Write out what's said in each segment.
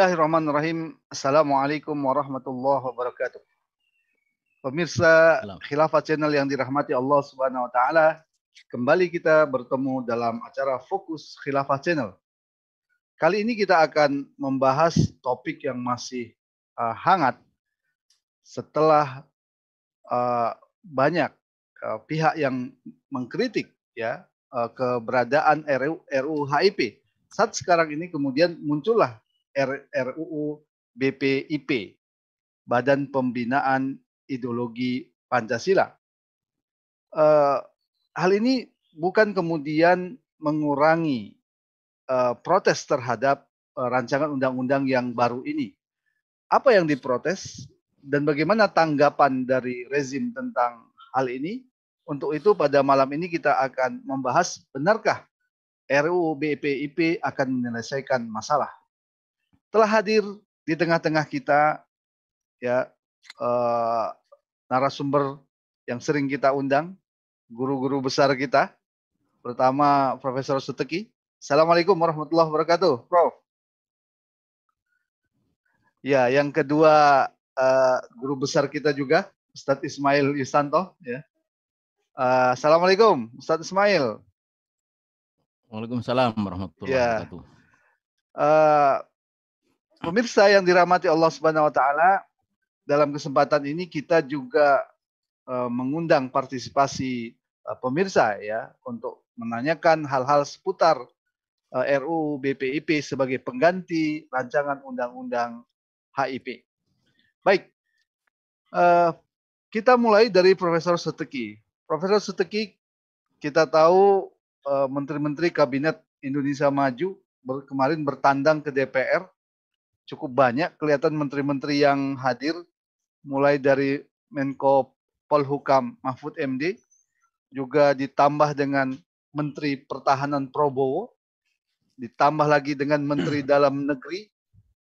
Bismillahirrahmanirrahim. Assalamualaikum warahmatullahi wabarakatuh. Pemirsa Khilafah Channel yang dirahmati Allah Subhanahu wa taala, kembali kita bertemu dalam acara Fokus Khilafah Channel. Kali ini kita akan membahas topik yang masih uh, hangat setelah uh, banyak uh, pihak yang mengkritik ya uh, keberadaan RU, RUU HIP. Saat sekarang ini kemudian muncullah RUU BPIP, Badan Pembinaan Ideologi Pancasila. Uh, hal ini bukan kemudian mengurangi uh, protes terhadap uh, rancangan undang-undang yang baru ini. Apa yang diprotes dan bagaimana tanggapan dari rezim tentang hal ini? Untuk itu pada malam ini kita akan membahas benarkah RUU BPIP akan menyelesaikan masalah telah hadir di tengah-tengah kita ya uh, narasumber yang sering kita undang, guru-guru besar kita. Pertama Profesor Suteki. Assalamualaikum warahmatullahi wabarakatuh, Prof. Ya, yang kedua uh, guru besar kita juga, Ustadz Ismail Yusanto. Ya. Uh, Assalamualaikum, Ustadz Ismail. Waalaikumsalam warahmatullahi ya. wabarakatuh. Uh, Pemirsa yang dirahmati Allah Subhanahu wa taala, dalam kesempatan ini kita juga uh, mengundang partisipasi uh, pemirsa ya untuk menanyakan hal-hal seputar e, RUU BPIP sebagai pengganti rancangan undang-undang HIP. Baik. Kita mulai dari Profesor Seteki. Profesor Seteki kita tahu menteri-menteri kabinet Indonesia Maju kemarin bertandang ke DPR cukup banyak kelihatan menteri-menteri yang hadir mulai dari Menko Polhukam Mahfud MD juga ditambah dengan Menteri Pertahanan Prabowo ditambah lagi dengan Menteri Dalam Negeri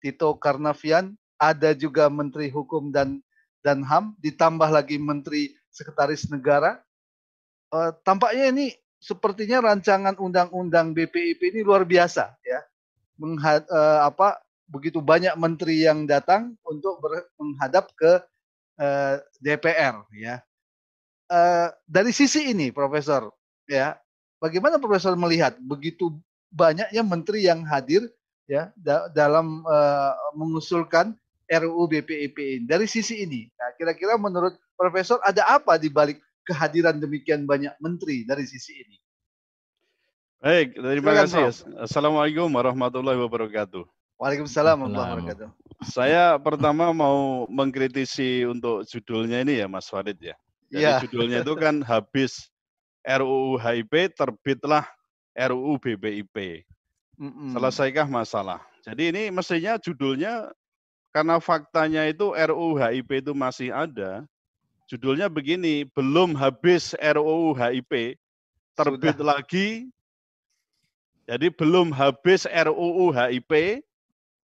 Tito Karnavian ada juga Menteri Hukum dan dan HAM ditambah lagi Menteri Sekretaris Negara. Uh, tampaknya ini sepertinya rancangan undang-undang BPIP ini luar biasa ya. Menghad, uh, apa begitu banyak menteri yang datang untuk menghadap ke eh, DPR ya. Uh, dari sisi ini Profesor ya, bagaimana Profesor melihat begitu banyaknya menteri yang hadir ya da dalam uh, mengusulkan RUU BPIP ini. Dari sisi ini, nah, kira-kira menurut Profesor ada apa di balik kehadiran demikian banyak menteri dari sisi ini? Baik, terima kasih. Assalamualaikum warahmatullahi wabarakatuh. Waalaikumsalam warahmatullahi wabarakatuh. Saya pertama mau mengkritisi untuk judulnya ini ya Mas Farid ya. Jadi ya. judulnya itu kan habis RUU HIP terbitlah RUU BPIP. Mm -mm. Selesaikah masalah? Jadi ini mestinya judulnya karena faktanya itu RUU HIP itu masih ada. Judulnya begini, belum habis RUU HIP terbit Sudah. lagi. Jadi belum habis RUU HIP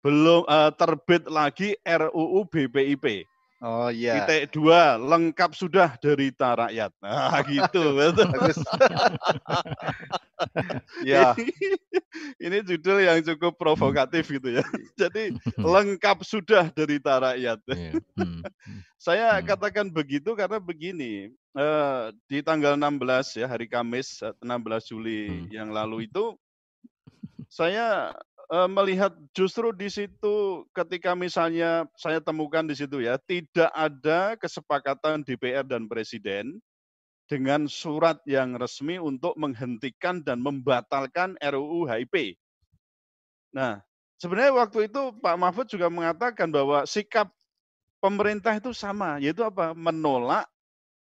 belum uh, terbit lagi RUU BPIP. Oh iya. Titik dua lengkap sudah derita rakyat. Nah, gitu. ya. Ini judul yang cukup provokatif gitu ya. Jadi lengkap sudah derita rakyat. Iya. Hmm. Saya hmm. katakan begitu karena begini. Uh, di tanggal 16 ya hari Kamis 16 Juli hmm. yang lalu itu saya uh, melihat justru di situ ketika misalnya saya temukan di situ ya, tidak ada kesepakatan DPR dan Presiden dengan surat yang resmi untuk menghentikan dan membatalkan RUU HIP. Nah, sebenarnya waktu itu Pak Mahfud juga mengatakan bahwa sikap pemerintah itu sama, yaitu apa? Menolak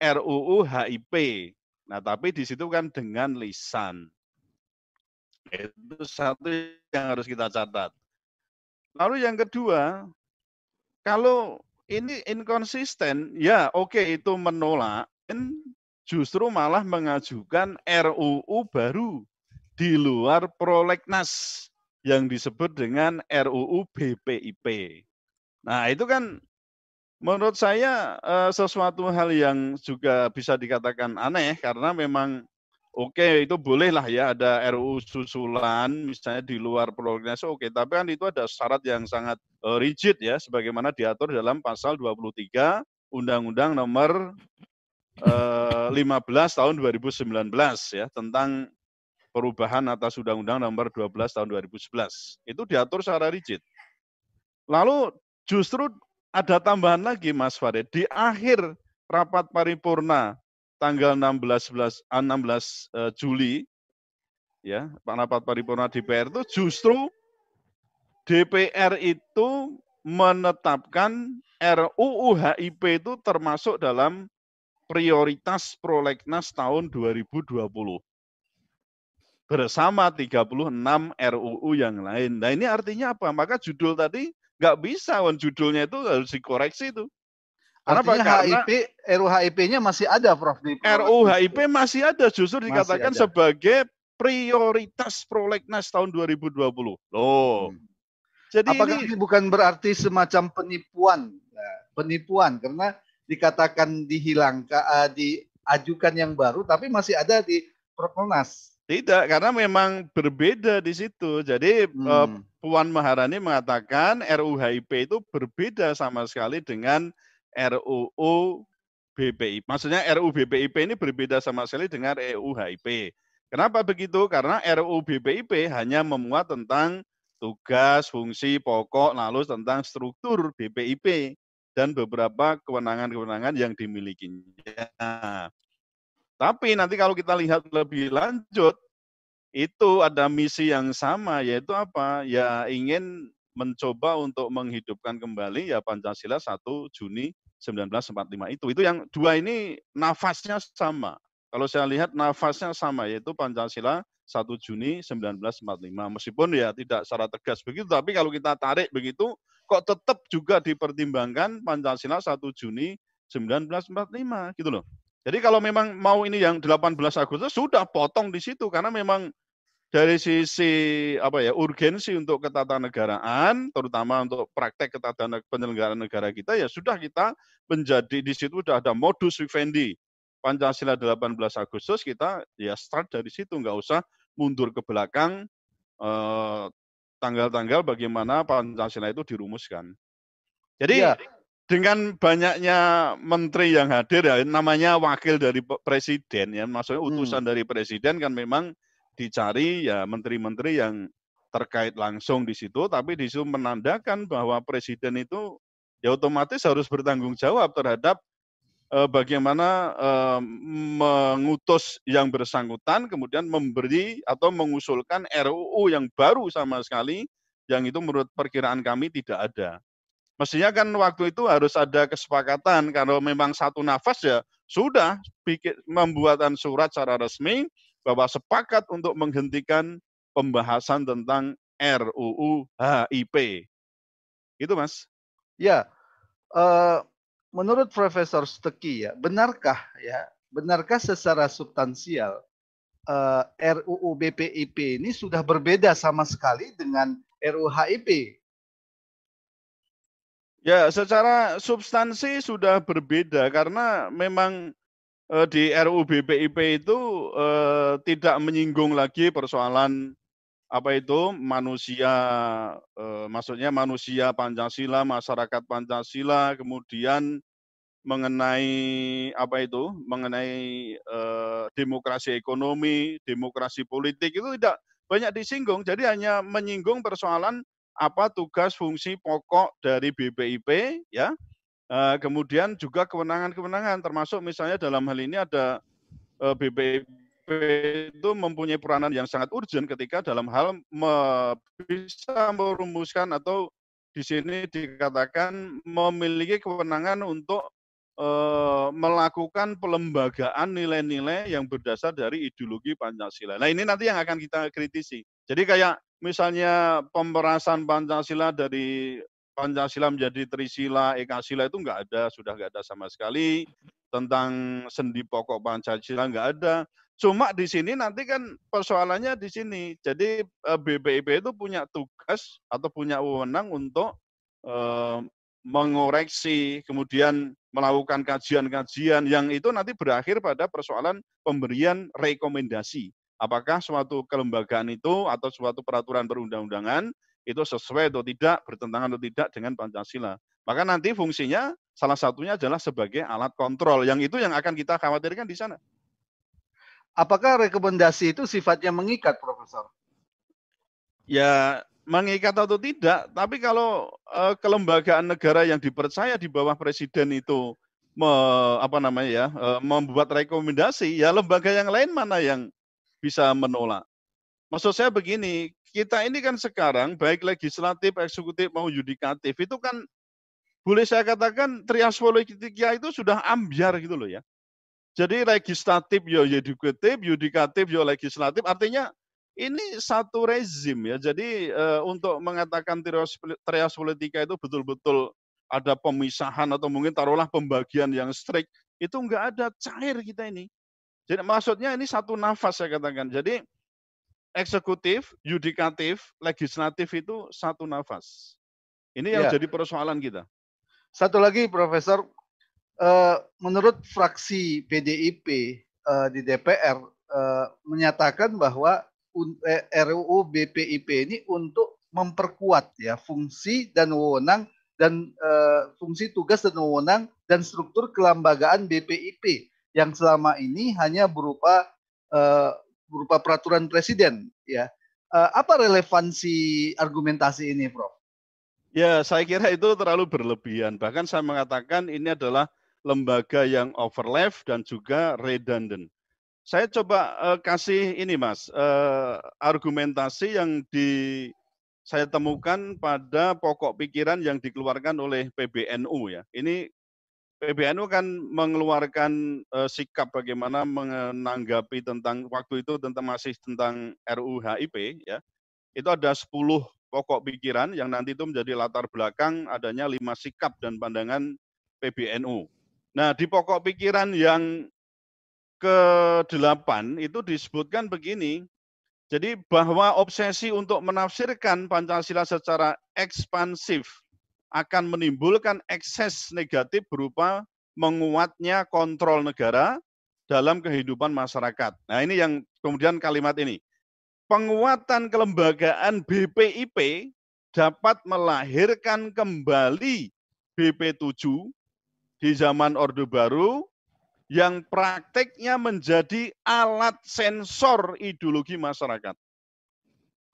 RUU HIP. Nah, tapi di situ kan dengan lisan. Itu satu yang harus kita catat. Lalu yang kedua, kalau ini inkonsisten, ya oke okay, itu menolak, justru malah mengajukan RUU baru di luar prolegnas yang disebut dengan RUU BPIP. Nah itu kan menurut saya eh, sesuatu hal yang juga bisa dikatakan aneh karena memang Oke, itu bolehlah ya ada RUU susulan misalnya di luar prolegnas oke, tapi kan itu ada syarat yang sangat uh, rigid ya sebagaimana diatur dalam pasal 23 Undang-Undang nomor uh, 15 tahun 2019 ya tentang perubahan atas Undang-Undang nomor 12 tahun 2011. Itu diatur secara rigid. Lalu justru ada tambahan lagi Mas Farid di akhir rapat paripurna tanggal 16 16 16 Juli ya, rapat paripurna DPR itu justru DPR itu menetapkan RUU HIP itu termasuk dalam prioritas prolegnas tahun 2020 bersama 36 RUU yang lain. Nah ini artinya apa? Maka judul tadi nggak bisa, judulnya itu harus dikoreksi itu. Artinya Karena HIP, RUHIP-nya masih ada, Prof. Di RUHIP masih ada, justru dikatakan ada. sebagai prioritas prolegnas tahun 2020. Loh. Hmm. Jadi Apakah ini, ini bukan berarti semacam penipuan? Nah, penipuan karena dikatakan dihilangkan, uh, diajukan yang baru, tapi masih ada di Prolegnas. Tidak, karena memang berbeda di situ. Jadi hmm. uh, Puan Maharani mengatakan RUHIP itu berbeda sama sekali dengan RUU BPIP. Maksudnya RUU BPIP ini berbeda sama sekali dengan RUU HIP. Kenapa begitu? Karena RUU BPIP hanya memuat tentang tugas, fungsi, pokok, lalu tentang struktur BPIP dan beberapa kewenangan-kewenangan yang dimilikinya. Tapi nanti kalau kita lihat lebih lanjut, itu ada misi yang sama, yaitu apa? Ya ingin mencoba untuk menghidupkan kembali ya Pancasila 1 Juni 1945 itu. Itu yang dua ini nafasnya sama. Kalau saya lihat nafasnya sama yaitu Pancasila 1 Juni 1945. Meskipun ya tidak secara tegas begitu, tapi kalau kita tarik begitu kok tetap juga dipertimbangkan Pancasila 1 Juni 1945 gitu loh. Jadi kalau memang mau ini yang 18 Agustus sudah potong di situ karena memang dari sisi apa ya urgensi untuk ketatanegaraan terutama untuk praktek ketatanegaraan penyelenggaraan negara kita ya sudah kita menjadi di situ sudah ada modus vivendi Pancasila 18 Agustus kita ya start dari situ nggak usah mundur ke belakang eh, tanggal-tanggal bagaimana Pancasila itu dirumuskan. Jadi ya. dengan banyaknya menteri yang hadir ya namanya wakil dari presiden ya maksudnya utusan hmm. dari presiden kan memang dicari ya menteri-menteri yang terkait langsung di situ, tapi di situ menandakan bahwa presiden itu ya otomatis harus bertanggung jawab terhadap eh, bagaimana eh, mengutus yang bersangkutan, kemudian memberi atau mengusulkan RUU yang baru sama sekali, yang itu menurut perkiraan kami tidak ada. Mestinya kan waktu itu harus ada kesepakatan kalau memang satu nafas ya sudah bikin membuatan surat secara resmi bahwa sepakat untuk menghentikan pembahasan tentang RUU HIP. Itu Mas. Ya, uh, menurut Profesor Steki ya, benarkah ya, benarkah secara substansial uh, eh, RUU BPIP ini sudah berbeda sama sekali dengan RUU HIP? Ya, secara substansi sudah berbeda karena memang di RUU BPIP itu eh, tidak menyinggung lagi persoalan apa itu manusia eh, maksudnya manusia Pancasila, masyarakat Pancasila, kemudian mengenai apa itu mengenai eh, demokrasi ekonomi, demokrasi politik itu tidak banyak disinggung. Jadi hanya menyinggung persoalan apa tugas fungsi pokok dari BPIP ya Uh, kemudian juga kewenangan-kewenangan termasuk misalnya dalam hal ini ada eh, BPIP itu mempunyai peranan yang sangat urgent ketika dalam hal me bisa merumuskan atau di sini dikatakan memiliki kewenangan untuk uh, melakukan pelembagaan nilai-nilai yang berdasar dari ideologi Pancasila. Nah ini nanti yang akan kita kritisi. Jadi kayak misalnya pemerasan Pancasila dari Pancasila menjadi Trisila, Ekasila itu enggak ada, sudah enggak ada sama sekali. Tentang sendi pokok Pancasila enggak ada. Cuma di sini nanti kan persoalannya di sini. Jadi eh, BPIP itu punya tugas atau punya wewenang untuk eh, mengoreksi, kemudian melakukan kajian-kajian yang itu nanti berakhir pada persoalan pemberian rekomendasi. Apakah suatu kelembagaan itu atau suatu peraturan perundang-undangan itu sesuai atau tidak, bertentangan atau tidak dengan Pancasila. Maka nanti fungsinya salah satunya adalah sebagai alat kontrol. Yang itu yang akan kita khawatirkan di sana. Apakah rekomendasi itu sifatnya mengikat, Profesor? Ya, mengikat atau tidak, tapi kalau uh, kelembagaan negara yang dipercaya di bawah presiden itu me, apa namanya ya, uh, membuat rekomendasi, ya lembaga yang lain mana yang bisa menolak. Maksud saya begini, kita ini kan sekarang baik legislatif, eksekutif mau yudikatif itu kan boleh saya katakan trias politika itu sudah ambiar gitu loh ya. Jadi legislatif yo yudikatif, yudikatif yo legislatif artinya ini satu rezim ya. Jadi uh, untuk mengatakan trias, trias politika itu betul-betul ada pemisahan atau mungkin taruhlah pembagian yang strict itu enggak ada cair kita ini. Jadi maksudnya ini satu nafas saya katakan. Jadi eksekutif, yudikatif, legislatif itu satu nafas. Ini yang ya. jadi persoalan kita. Satu lagi, Profesor, uh, menurut fraksi PDIP eh, di DPR uh, menyatakan bahwa Eh, RUU BPIP ini untuk memperkuat ya fungsi dan wewenang dan uh, fungsi tugas dan wewenang dan struktur kelembagaan BPIP yang selama ini hanya berupa uh, berupa peraturan presiden ya. Uh, apa relevansi argumentasi ini, Prof? Ya, saya kira itu terlalu berlebihan. Bahkan saya mengatakan ini adalah lembaga yang overlap dan juga redundant. Saya coba uh, kasih ini Mas, uh, argumentasi yang di saya temukan pada pokok pikiran yang dikeluarkan oleh PBNU ya. Ini PBNU kan mengeluarkan uh, sikap bagaimana menanggapi tentang waktu itu tentang masih tentang RUU HIP ya. Itu ada 10 pokok pikiran yang nanti itu menjadi latar belakang adanya lima sikap dan pandangan PBNU. Nah, di pokok pikiran yang ke-8 itu disebutkan begini. Jadi bahwa obsesi untuk menafsirkan Pancasila secara ekspansif akan menimbulkan ekses negatif berupa menguatnya kontrol negara dalam kehidupan masyarakat. Nah, ini yang kemudian kalimat ini. Penguatan kelembagaan BPIP dapat melahirkan kembali BP7 di zaman Orde Baru yang prakteknya menjadi alat sensor ideologi masyarakat.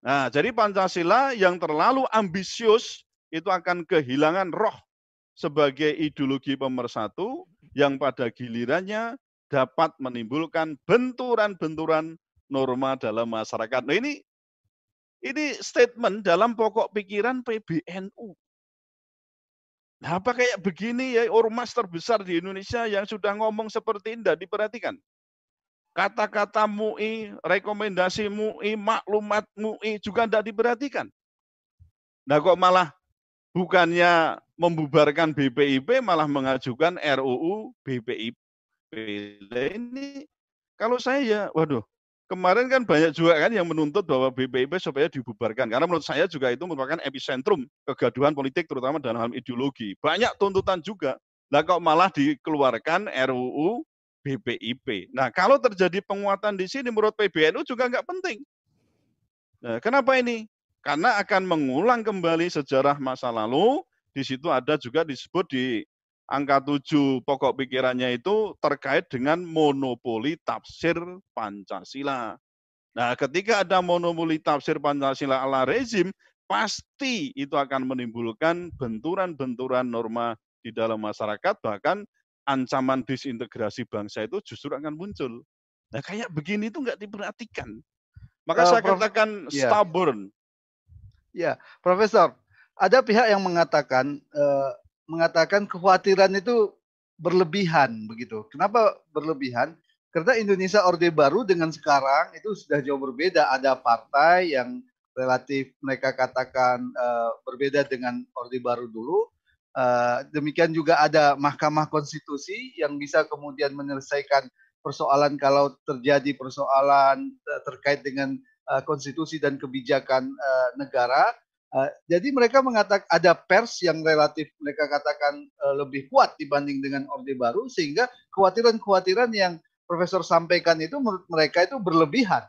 Nah, jadi Pancasila yang terlalu ambisius itu akan kehilangan roh sebagai ideologi pemersatu yang pada gilirannya dapat menimbulkan benturan-benturan norma dalam masyarakat. Nah ini ini statement dalam pokok pikiran PBNU. Nah, apa kayak begini ya ormas terbesar di Indonesia yang sudah ngomong seperti ini tidak diperhatikan. Kata-kata MUI, rekomendasi MUI, maklumat MUI juga tidak diperhatikan. Nah kok malah bukannya membubarkan BPIP malah mengajukan RUU BPIP. Ini kalau saya ya, waduh, kemarin kan banyak juga kan yang menuntut bahwa BPIP supaya dibubarkan. Karena menurut saya juga itu merupakan epicentrum kegaduhan politik terutama dalam hal ideologi. Banyak tuntutan juga. Nah kok malah dikeluarkan RUU BPIP. Nah kalau terjadi penguatan di sini menurut PBNU juga nggak penting. Nah, kenapa ini? Karena akan mengulang kembali sejarah masa lalu. Di situ ada juga disebut di angka tujuh pokok pikirannya itu terkait dengan monopoli tafsir Pancasila. Nah, ketika ada monopoli tafsir Pancasila ala rezim, pasti itu akan menimbulkan benturan-benturan norma di dalam masyarakat, bahkan ancaman disintegrasi bangsa itu justru akan muncul. Nah, kayak begini itu nggak diperhatikan. Maka uh, saya Prof, katakan yeah. stubborn. Ya, Profesor, ada pihak yang mengatakan uh, mengatakan kekhawatiran itu berlebihan begitu. Kenapa berlebihan? Karena Indonesia Orde Baru dengan sekarang itu sudah jauh berbeda. Ada partai yang relatif mereka katakan uh, berbeda dengan Orde Baru dulu. Uh, demikian juga ada Mahkamah Konstitusi yang bisa kemudian menyelesaikan persoalan kalau terjadi persoalan uh, terkait dengan uh, konstitusi dan kebijakan uh, negara Uh, jadi mereka mengatakan ada pers yang relatif mereka katakan uh, lebih kuat dibanding dengan Orde Baru sehingga kekhawatiran-kekhawatiran yang Profesor sampaikan itu menurut mereka itu berlebihan.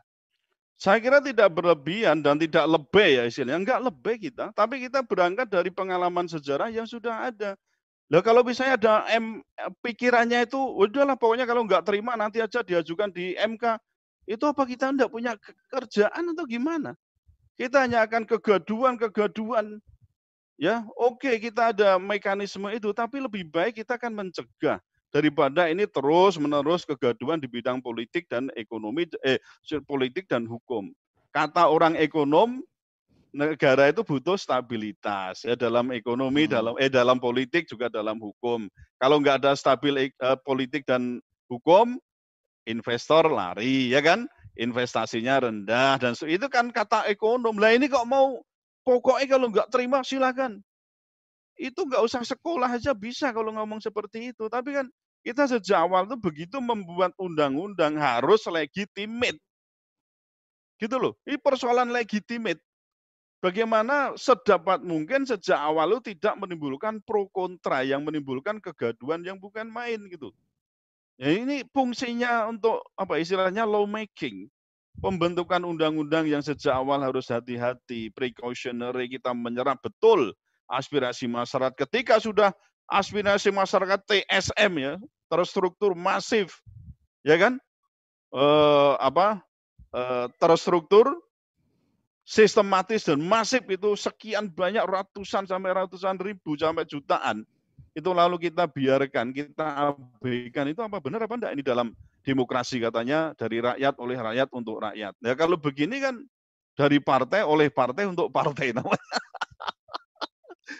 Saya kira tidak berlebihan dan tidak lebih ya istilahnya. Enggak lebih kita, tapi kita berangkat dari pengalaman sejarah yang sudah ada. Lah kalau misalnya ada M pikirannya itu, udahlah pokoknya kalau enggak terima nanti aja diajukan di MK. Itu apa kita enggak punya kerjaan atau gimana? Kita hanya akan kegaduan-kegaduan. Ya, oke kita ada mekanisme itu, tapi lebih baik kita akan mencegah daripada ini terus menerus kegaduhan di bidang politik dan ekonomi eh politik dan hukum. Kata orang ekonom negara itu butuh stabilitas ya dalam ekonomi hmm. dalam eh dalam politik juga dalam hukum. Kalau nggak ada stabil eh, politik dan hukum investor lari ya kan? investasinya rendah dan itu kan kata ekonom. Lah ini kok mau pokoknya kalau nggak terima silakan. Itu nggak usah sekolah aja bisa kalau ngomong seperti itu. Tapi kan kita sejak awal tuh begitu membuat undang-undang harus legitimate. Gitu loh. Ini persoalan legitimate. Bagaimana sedapat mungkin sejak awal lu tidak menimbulkan pro kontra yang menimbulkan kegaduhan yang bukan main gitu. Ya ini fungsinya untuk apa istilahnya lawmaking. Pembentukan undang-undang yang sejak awal harus hati-hati, precautionary, kita menyerap betul aspirasi masyarakat. Ketika sudah aspirasi masyarakat TSM ya, terstruktur masif, ya kan? Eh, apa? Eh, terstruktur, sistematis dan masif itu sekian banyak ratusan sampai ratusan ribu sampai jutaan itu lalu kita biarkan, kita abaikan, itu apa benar apa enggak ini dalam demokrasi katanya dari rakyat oleh rakyat untuk rakyat. Ya kalau begini kan dari partai oleh partai untuk partai namanya.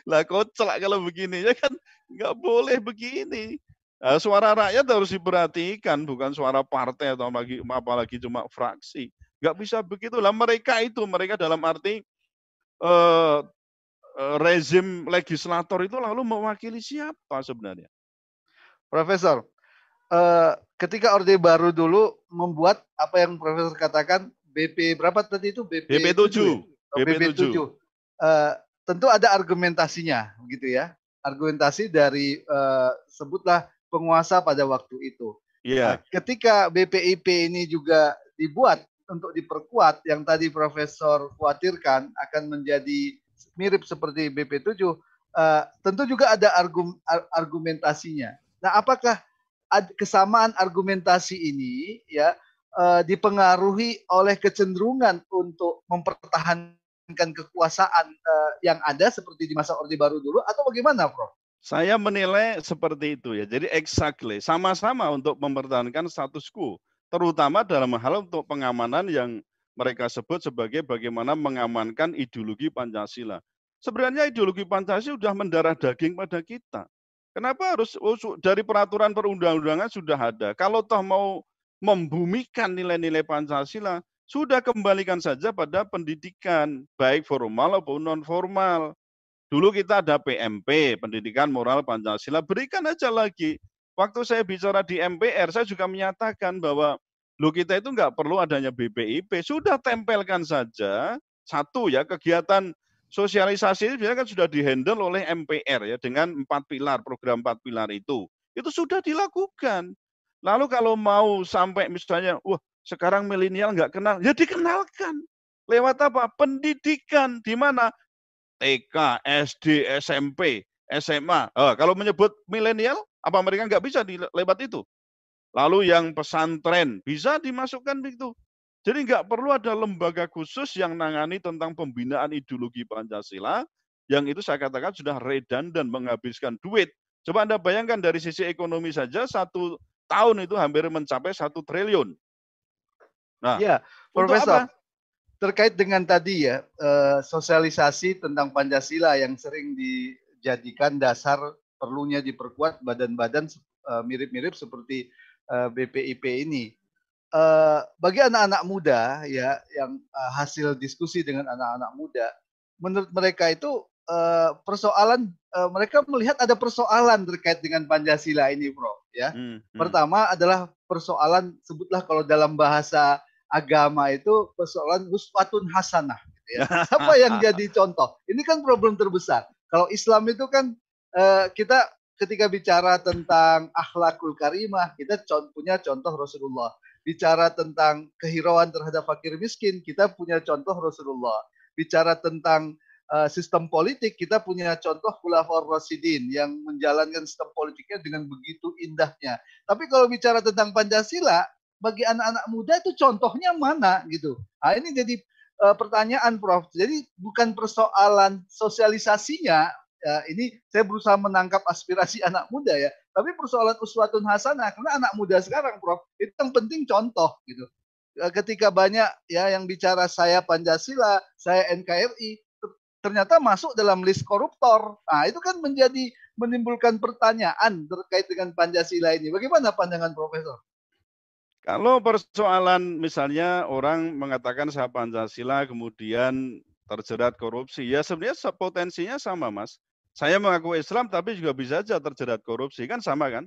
lah kocak kalau begini ya kan nggak boleh begini. Nah, suara rakyat harus diperhatikan, bukan suara partai atau apalagi, apalagi cuma fraksi. Nggak bisa begitu. Lah mereka itu, mereka dalam arti Eh, rezim legislator itu lalu mewakili siapa sebenarnya? Profesor, uh, ketika Orde Baru dulu membuat apa yang Profesor katakan BP berapa tadi itu BP, BP 7. BP, BP 7. Uh, tentu ada argumentasinya gitu ya. Argumentasi dari uh, sebutlah penguasa pada waktu itu. Iya. Yeah. Nah, ketika BPIP ini juga dibuat untuk diperkuat yang tadi Profesor khawatirkan akan menjadi mirip seperti BP7, uh, eh, tentu juga ada argum, argumentasinya. Nah, apakah kesamaan argumentasi ini ya uh, dipengaruhi oleh kecenderungan untuk mempertahankan kekuasaan uh, yang ada seperti di masa Orde Baru dulu atau bagaimana, Prof? Saya menilai seperti itu ya. Jadi exactly sama-sama untuk mempertahankan status quo, terutama dalam hal untuk pengamanan yang mereka sebut sebagai bagaimana mengamankan ideologi Pancasila. Sebenarnya ideologi Pancasila sudah mendarah daging pada kita. Kenapa harus dari peraturan perundang-undangan sudah ada. Kalau toh mau membumikan nilai-nilai Pancasila, sudah kembalikan saja pada pendidikan, baik formal maupun non formal. Dulu kita ada PMP, Pendidikan Moral Pancasila, berikan aja lagi. Waktu saya bicara di MPR, saya juga menyatakan bahwa Loh kita itu nggak perlu adanya BPIP, sudah tempelkan saja satu ya kegiatan sosialisasi ini kan sudah dihandle oleh MPR ya dengan empat pilar program empat pilar itu itu sudah dilakukan. Lalu kalau mau sampai misalnya, wah sekarang milenial nggak kenal, ya dikenalkan lewat apa? Pendidikan di mana TK, SD, SMP, SMA. Oh, kalau menyebut milenial, apa mereka nggak bisa di, lewat itu? Lalu yang pesantren bisa dimasukkan begitu. Jadi nggak perlu ada lembaga khusus yang nangani tentang pembinaan ideologi Pancasila, yang itu saya katakan sudah redan dan menghabiskan duit. Coba Anda bayangkan dari sisi ekonomi saja, satu tahun itu hampir mencapai satu triliun. Nah, ya, Profesor, apa? terkait dengan tadi ya, eh, sosialisasi tentang Pancasila yang sering dijadikan dasar perlunya diperkuat badan-badan eh, mirip-mirip seperti uh, eh, BPIP ini. Uh, bagi anak-anak muda ya yang uh, hasil diskusi dengan anak-anak muda, menurut mereka itu uh, persoalan uh, mereka melihat ada persoalan terkait dengan Pancasila ini, Bro. Ya, hmm, hmm. pertama adalah persoalan sebutlah kalau dalam bahasa agama itu persoalan uswatun hasanah. Gitu Ya. Siapa yang jadi contoh? Ini kan problem terbesar. Kalau Islam itu kan uh, kita ketika bicara tentang akhlakul karimah, kita punya contoh Rasulullah. Bicara tentang kehirauan terhadap fakir miskin, kita punya contoh Rasulullah. Bicara tentang uh, sistem politik, kita punya contoh Khulafaur Rasidin yang menjalankan sistem politiknya dengan begitu indahnya. Tapi kalau bicara tentang Pancasila, bagi anak-anak muda itu contohnya mana gitu. Nah, ini jadi uh, pertanyaan Prof. Jadi bukan persoalan sosialisasinya, ya, ini saya berusaha menangkap aspirasi anak muda ya, tapi persoalan uswatun hasanah karena anak muda sekarang Prof itu yang penting contoh gitu. Eh, ketika banyak ya yang bicara saya Pancasila, saya NKRI, ternyata masuk dalam list koruptor. Nah, itu kan menjadi menimbulkan pertanyaan terkait dengan Pancasila ini. Bagaimana pandangan Profesor? Kalau persoalan misalnya orang mengatakan saya Pancasila kemudian terjerat korupsi, ya sebenarnya potensinya sama mas. Saya mengaku Islam tapi juga bisa saja terjerat korupsi, kan sama kan?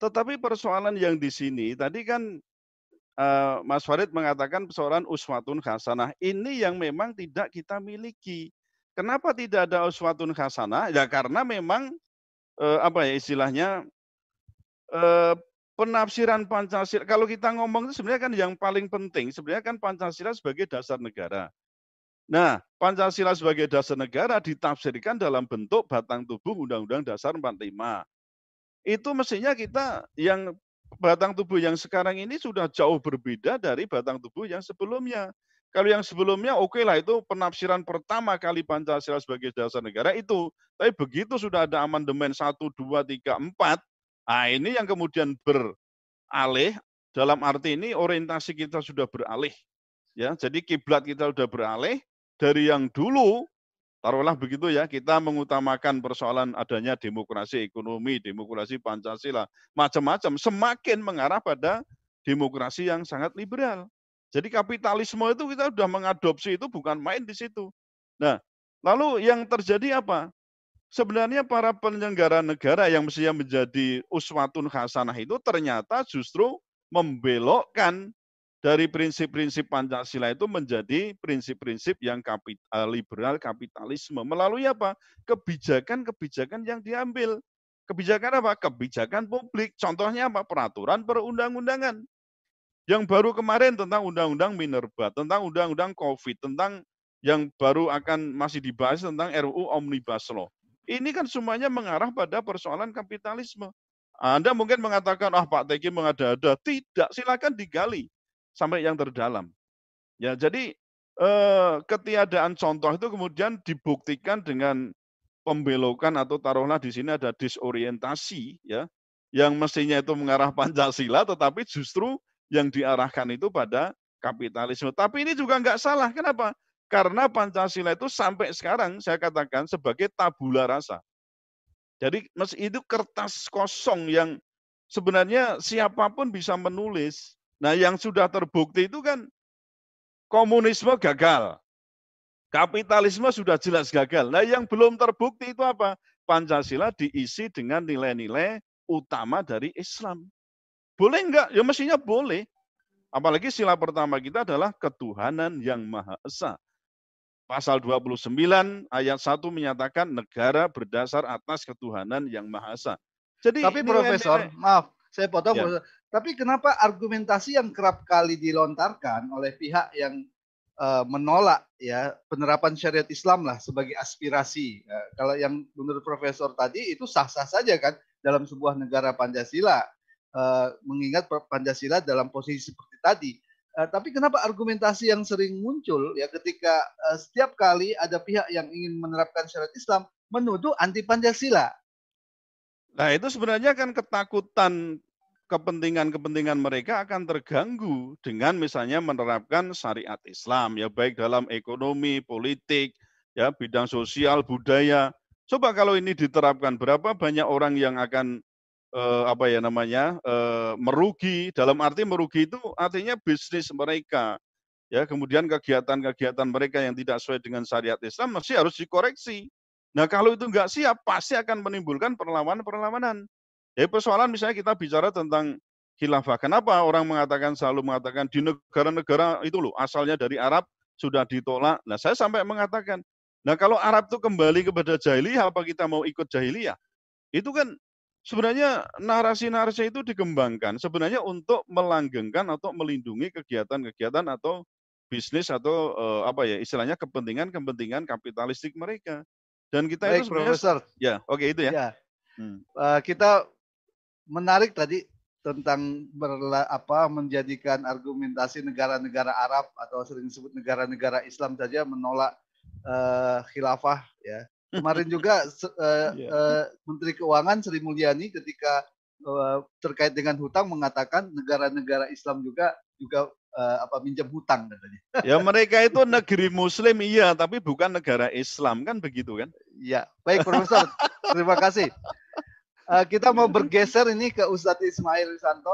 Tetapi persoalan yang di sini tadi kan uh, Mas Farid mengatakan persoalan uswatun hasanah. Ini yang memang tidak kita miliki. Kenapa tidak ada uswatun hasanah? Ya karena memang uh, apa ya istilahnya uh, penafsiran Pancasila, kalau kita ngomong itu sebenarnya kan yang paling penting, sebenarnya kan Pancasila sebagai dasar negara. Nah, Pancasila sebagai dasar negara ditafsirkan dalam bentuk batang tubuh Undang-Undang Dasar 45. Itu mestinya kita yang batang tubuh yang sekarang ini sudah jauh berbeda dari batang tubuh yang sebelumnya. Kalau yang sebelumnya oke okay lah itu penafsiran pertama kali Pancasila sebagai dasar negara itu. Tapi begitu sudah ada amandemen 1, 2, 3, 4, Nah, ini yang kemudian beralih dalam arti ini orientasi kita sudah beralih. Ya, jadi kiblat kita sudah beralih dari yang dulu taruhlah begitu ya, kita mengutamakan persoalan adanya demokrasi ekonomi, demokrasi Pancasila, macam-macam semakin mengarah pada demokrasi yang sangat liberal. Jadi kapitalisme itu kita sudah mengadopsi itu bukan main di situ. Nah, lalu yang terjadi apa? sebenarnya para penyelenggara negara yang mestinya menjadi uswatun hasanah itu ternyata justru membelokkan dari prinsip-prinsip Pancasila itu menjadi prinsip-prinsip yang kapit, eh, liberal kapitalisme melalui apa? kebijakan-kebijakan yang diambil. Kebijakan apa? Kebijakan publik. Contohnya apa? Peraturan perundang-undangan. Yang baru kemarin tentang undang-undang minerba, tentang undang-undang Covid, tentang yang baru akan masih dibahas tentang RUU Omnibus Law. Ini kan semuanya mengarah pada persoalan kapitalisme. Anda mungkin mengatakan, ah Pak Teki mengada-ada. Tidak, silakan digali sampai yang terdalam. Ya, jadi eh, ketiadaan contoh itu kemudian dibuktikan dengan pembelokan atau taruhlah di sini ada disorientasi ya yang mestinya itu mengarah Pancasila tetapi justru yang diarahkan itu pada kapitalisme. Tapi ini juga nggak salah. Kenapa? Karena Pancasila itu sampai sekarang saya katakan sebagai tabula rasa. Jadi itu kertas kosong yang sebenarnya siapa pun bisa menulis. Nah yang sudah terbukti itu kan komunisme gagal. Kapitalisme sudah jelas gagal. Nah yang belum terbukti itu apa? Pancasila diisi dengan nilai-nilai utama dari Islam. Boleh enggak? Ya mestinya boleh. Apalagi sila pertama kita adalah ketuhanan yang Maha Esa pasal 29 ayat 1 menyatakan negara berdasar atas ketuhanan yang Maha Esa. Jadi Tapi Profesor, ini, maaf, saya potong ya. Profesor. Tapi kenapa argumentasi yang kerap kali dilontarkan oleh pihak yang uh, menolak ya penerapan syariat Islam lah sebagai aspirasi. Uh, kalau yang menurut Profesor tadi itu sah-sah saja kan dalam sebuah negara Pancasila. Uh, mengingat Pancasila dalam posisi seperti tadi Uh, tapi kenapa argumentasi yang sering muncul ya ketika uh, setiap kali ada pihak yang ingin menerapkan syariat Islam menuduh anti Pancasila? Nah itu sebenarnya kan ketakutan kepentingan-kepentingan mereka akan terganggu dengan misalnya menerapkan syariat Islam ya baik dalam ekonomi, politik, ya bidang sosial, budaya. Coba kalau ini diterapkan berapa banyak orang yang akan eh, apa ya namanya eh, merugi dalam arti merugi itu artinya bisnis mereka ya kemudian kegiatan-kegiatan mereka yang tidak sesuai dengan syariat Islam masih harus dikoreksi. Nah kalau itu nggak siap pasti akan menimbulkan perlawanan-perlawanan. Ya persoalan misalnya kita bicara tentang khilafah. Kenapa orang mengatakan selalu mengatakan di negara-negara itu loh asalnya dari Arab sudah ditolak. Nah, saya sampai mengatakan, nah kalau Arab itu kembali kepada jahiliyah, apa kita mau ikut jahiliyah? Itu kan sebenarnya narasi-narasi itu dikembangkan sebenarnya untuk melanggengkan atau melindungi kegiatan-kegiatan atau bisnis atau uh, apa ya istilahnya kepentingan-kepentingan kapitalistik mereka. Dan kita Baik, itu sebenarnya Profesor. ya, oke okay, itu ya. ya. Hmm. Uh, kita menarik tadi tentang berla, apa menjadikan argumentasi negara-negara Arab atau sering disebut negara-negara Islam saja menolak uh, khilafah ya. Kemarin juga uh, yeah. uh, Menteri Keuangan Sri Mulyani ketika uh, terkait dengan hutang mengatakan negara-negara Islam juga juga uh, apa minjam hutang katanya. Ya mereka itu negeri Muslim iya, tapi bukan negara Islam kan begitu kan? Ya, baik Profesor. Terima kasih. Uh, kita mau bergeser ini ke Ustadz Ismail Santo.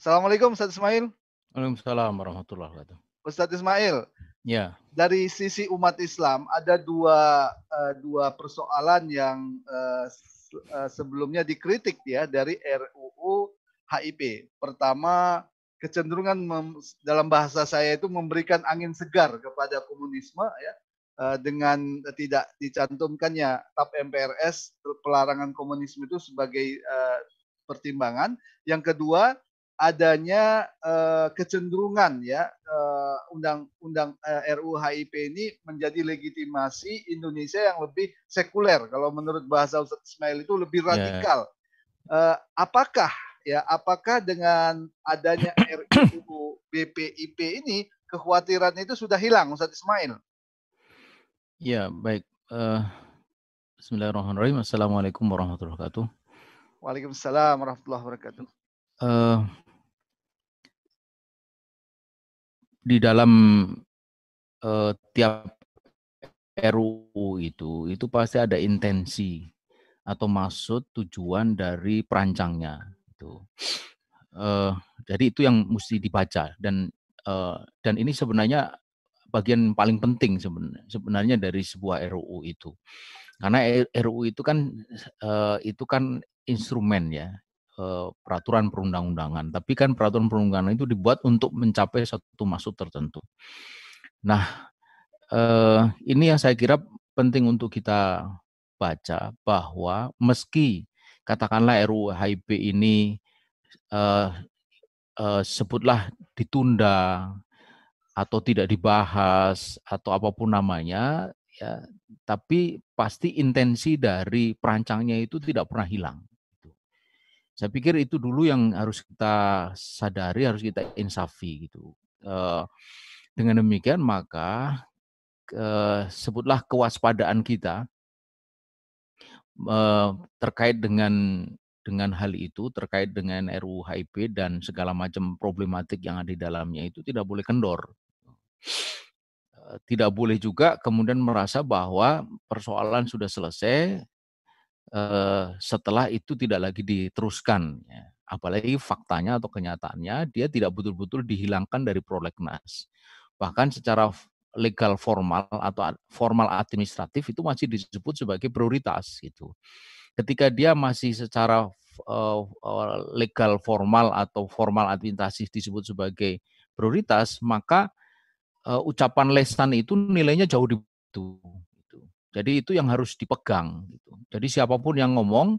Assalamualaikum Ustadz Ismail. Waalaikumsalam warahmatullahi wabarakatuh. Ustadz Ismail. Ya. Dari sisi umat Islam ada dua uh, dua persoalan yang uh, sebelumnya dikritik ya dari RUU HIP. Pertama kecenderungan mem, dalam bahasa saya itu memberikan angin segar kepada komunisme ya Eh, dengan tidak dicantumkannya TAP MPRS pelarangan komunisme itu sebagai uh, pertimbangan. Yang kedua adanya uh, kecenderungan ya undang-undang uh, RUU HIP ini menjadi legitimasi Indonesia yang lebih sekuler. Kalau menurut bahasa Ustaz Ismail itu lebih ya. radikal. Yeah. Uh, apakah ya apakah dengan adanya RUU BPIP ini kekhawatiran itu sudah hilang Ustaz Ismail? Ya baik. Uh, Bismillahirrahmanirrahim. Assalamualaikum warahmatullahi wabarakatuh. Waalaikumsalam warahmatullahi wabarakatuh. Uh, di dalam uh, tiap RUU itu, itu pasti ada intensi atau maksud tujuan dari perancangnya. Itu. Uh, jadi itu yang mesti dibaca dan uh, dan ini sebenarnya bagian paling penting sebenarnya dari sebuah RUU itu. Karena RUU itu kan uh, itu kan instrumen ya uh, peraturan perundang-undangan. Tapi kan peraturan perundang-undangan itu dibuat untuk mencapai satu maksud tertentu. Nah, uh, ini yang saya kira penting untuk kita baca bahwa meski katakanlah RUU HIP ini uh, uh, sebutlah ditunda atau tidak dibahas atau apa pun namanya ya tapi pasti intensi dari perancangnya itu tidak pernah hilang gitu. saya pikir itu dulu yang harus kita sadari harus kita insafi gitu dengan demikian maka sebutlah kewaspadaan kita terkait dengan dengan hal itu terkait dengan RUU HIP dan segala macam problematik yang ada di dalamnya itu tidak boleh kendor Eh, tidak boleh juga kemudian merasa bahwa persoalan sudah selesai eh, setelah itu tidak lagi diteruskan. Ya. Apalagi faktanya atau kenyataannya dia tidak betul-betul dihilangkan dari prolegnas. Bahkan secara legal formal atau formal administratif itu masih disebut sebagai prioritas gitu. Ketika dia masih secara uh, legal formal atau formal administratif disebut sebagai prioritas, maka uh, ucapan lesan itu nilainya jauh di itu. Gitu. Jadi itu yang harus dipegang. Gitu. Jadi siapa pun yang ngomong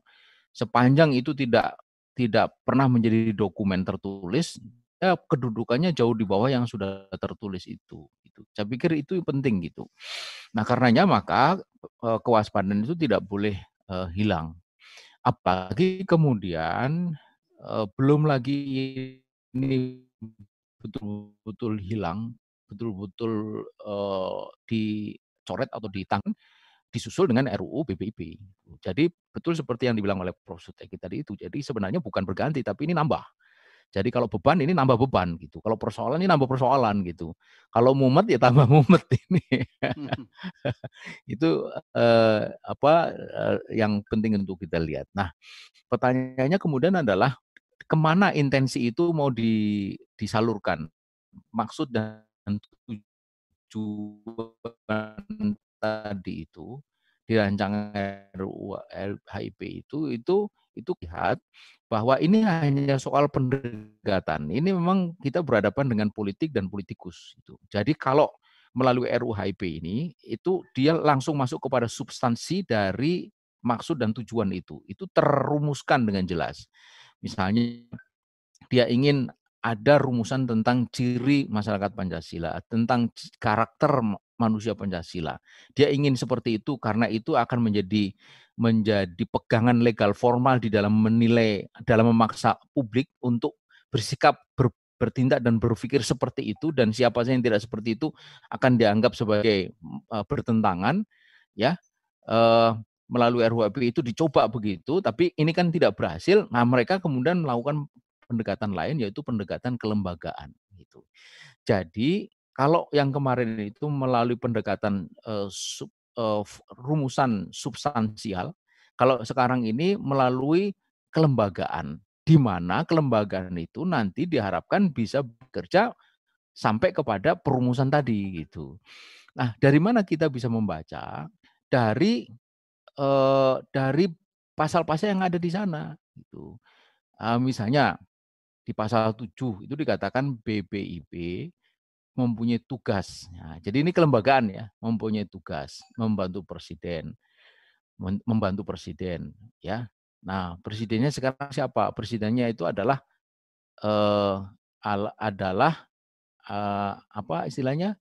sepanjang itu tidak tidak pernah menjadi dokumen tertulis, ya kedudukannya jauh di bawah yang sudah tertulis itu. Gitu. Saya pikir itu penting gitu. Nah karenanya maka uh, kewaspadaan itu tidak boleh uh, hilang. Apalagi kemudian belum lagi ini betul-betul hilang betul-betul uh, dicoret atau ditanggung disusul dengan RUU BPIP. Jadi betul seperti yang dibilang oleh Prof. Suteki tadi itu. Jadi sebenarnya bukan berganti, tapi ini nambah. Jadi kalau beban ini nambah beban gitu. Kalau persoalan ini nambah persoalan gitu. Kalau mumet ya tambah mumet ini. itu eh, apa eh, yang penting untuk kita lihat. Nah, pertanyaannya kemudian adalah ke mana intensi itu mau di, disalurkan? Maksud dan tujuan tadi itu di rancangan RUU HIP itu itu itu lihat bahwa ini hanya soal pendekatan. Ini memang kita berhadapan dengan politik dan politikus itu. Jadi kalau melalui RUHIP ini itu dia langsung masuk kepada substansi dari maksud dan tujuan itu. Itu terumuskan dengan jelas. Misalnya dia ingin ada rumusan tentang ciri masyarakat Pancasila, tentang karakter manusia Pancasila. Dia ingin seperti itu karena itu akan menjadi menjadi pegangan legal formal di dalam menilai, dalam memaksa publik untuk bersikap ber, bertindak dan berpikir seperti itu dan siapa saja yang tidak seperti itu akan dianggap sebagai uh, bertentangan ya uh, melalui RUHP itu dicoba begitu tapi ini kan tidak berhasil nah mereka kemudian melakukan pendekatan lain yaitu pendekatan kelembagaan gitu jadi kalau yang kemarin itu melalui pendekatan uh, sub, uh, rumusan substansial, kalau sekarang ini melalui kelembagaan, di mana kelembagaan itu nanti diharapkan bisa bekerja sampai kepada perumusan tadi gitu. Nah, dari mana kita bisa membaca? Dari dari pasal-pasal yang ada di sana gitu. Misalnya di pasal 7 itu dikatakan BPIP mempunyai tugas. Nah, jadi ini kelembagaan ya, mempunyai tugas membantu presiden, membantu presiden, ya. Nah, presidennya sekarang siapa? Presidennya itu adalah eh, adalah eh, apa istilahnya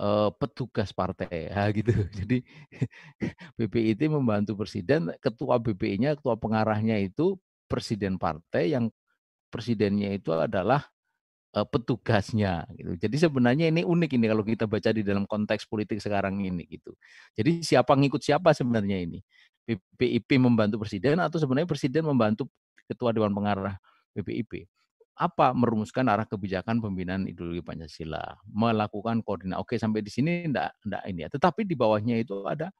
eh, petugas partai, ya, gitu. Jadi BPI itu membantu presiden, ketua BPI-nya, ketua pengarahnya itu presiden partai yang presidennya itu adalah uh, petugasnya gitu. Jadi sebenarnya ini unik ini kalau kita baca di dalam konteks politik sekarang ini gitu. Jadi siapa ngikut siapa sebenarnya ini? BPIP membantu presiden atau sebenarnya presiden membantu ketua dewan pengarah BPIP? Apa merumuskan arah kebijakan pembinaan ideologi Pancasila, melakukan koordinasi. Oke, sampai di sini enggak enggak ini ya. Tetapi di bawahnya itu ada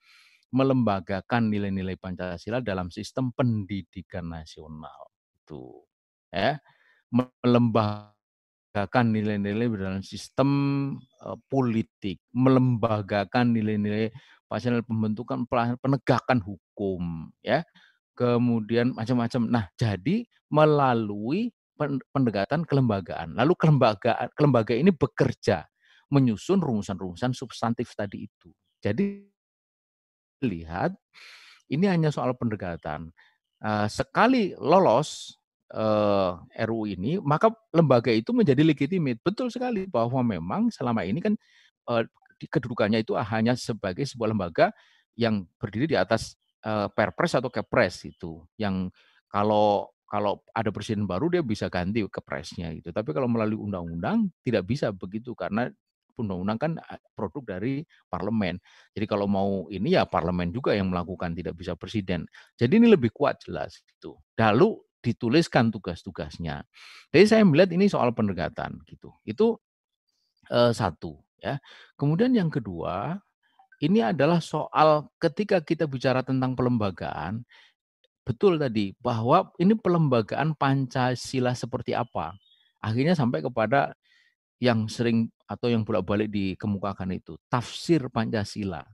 melembagakan nilai-nilai Pancasila dalam sistem pendidikan nasional. Itu ya. Melembagakan nilai-nilai dalam sistem uh, politik, melembagakan nilai-nilai pasal pembentukan penegakan hukum, ya, kemudian macam-macam. Nah, jadi melalui pendekatan kelembagaan, lalu kelembagaan kelembaga ini bekerja menyusun rumusan-rumusan substantif tadi itu. Jadi lihat ini hanya soal pendekatan. Sekali lolos uh, eh, RU ini, maka lembaga itu menjadi legitimate. Betul sekali bahwa memang selama ini kan uh, kedudukannya itu hanya sebagai sebuah lembaga yang berdiri di atas uh, Perpres atau Kepres itu, yang kalau kalau ada presiden baru dia bisa ganti kepresnya gitu. Tapi kalau melalui undang-undang tidak bisa begitu karena undang-undang kan produk dari parlemen. Jadi kalau mau ini ya parlemen juga yang melakukan, tidak bisa presiden. Jadi ini lebih kuat jelas itu. Lalu dituliskan tugas-tugasnya. Jadi saya melihat ini soal pendekatan gitu. Itu eh, satu ya. Kemudian yang kedua, ini adalah soal ketika kita bicara tentang pelembagaan, betul tadi bahwa ini pelembagaan Pancasila seperti apa. Akhirnya sampai kepada yang sering atau yang bolak-balik dikemukakan itu tafsir Pancasila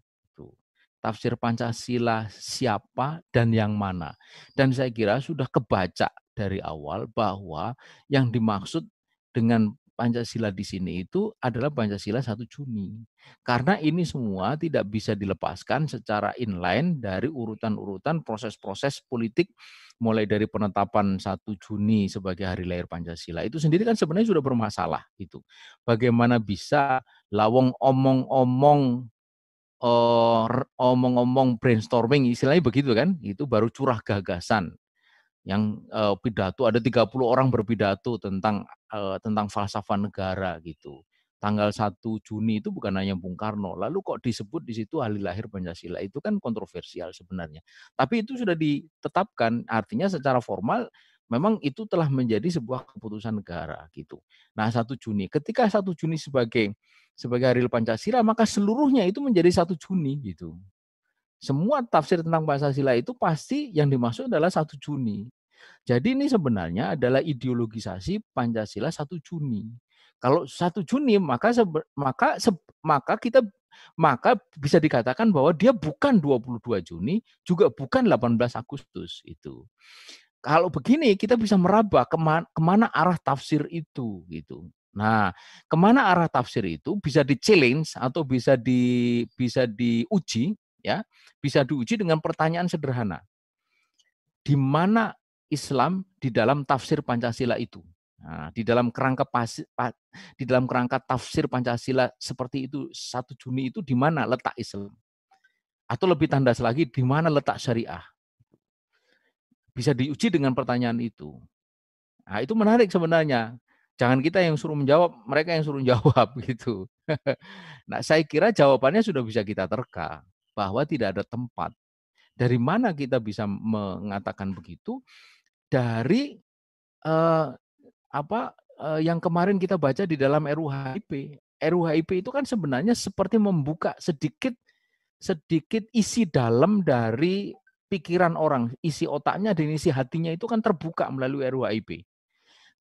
tafsir Pancasila siapa dan yang mana. Dan saya kira sudah kebaca dari awal bahwa yang dimaksud dengan Pancasila di sini itu adalah Pancasila 1 Juni. Karena ini semua tidak bisa dilepaskan secara inline dari urutan-urutan proses-proses politik mulai dari penetapan 1 Juni sebagai hari lahir Pancasila. Itu sendiri kan sebenarnya sudah bermasalah itu. Bagaimana bisa lawong omong-omong omong-omong brainstorming istilahnya begitu kan, itu baru curah gagasan. Yang uh, pidato ada 30 orang berpidato tentang uh, tentang falsafah negara gitu. Tanggal 1 Juni itu bukan hanya Bung Karno, lalu kok disebut di situ hari lahir Pancasila itu kan kontroversial sebenarnya. Tapi itu sudah ditetapkan, artinya secara formal memang itu telah menjadi sebuah keputusan negara gitu. Nah, 1 Juni, ketika 1 Juni sebagai sebagai hari Pancasila, maka seluruhnya itu menjadi 1 Juni gitu. Semua tafsir tentang Pancasila itu pasti yang dimaksud adalah 1 Juni. Jadi ini sebenarnya adalah ideologisasi Pancasila 1 Juni. Kalau 1 Juni maka sebe, maka se, maka kita maka bisa dikatakan bahwa dia bukan 22 Juni, juga bukan 18 Agustus itu. Kalau begini kita bisa meraba ke mana, ke mana arah tafsir itu gitu. Nah, ke mana arah tafsir itu bisa di challenge atau bisa di bisa diuji ya, bisa diuji dengan pertanyaan sederhana. Di mana Islam di dalam tafsir Pancasila itu? Nah, di dalam kerangka pas, di dalam kerangka tafsir Pancasila seperti itu satu Juni itu di mana letak Islam? Atau lebih tandas lagi di mana letak syariah? Bisa diuji dengan pertanyaan itu. Nah, itu menarik sebenarnya. Jangan kita yang suruh menjawab, mereka yang suruh jawab gitu. nah, saya kira jawabannya sudah bisa kita terka bahwa tidak ada tempat. Dari mana kita bisa mengatakan begitu? Dari eh, apa eh, yang kemarin kita baca di dalam RUHIP. RUHIP itu kan sebenarnya seperti membuka sedikit sedikit isi dalam dari pikiran orang, isi otaknya dan isi hatinya itu kan terbuka melalui RUHIP.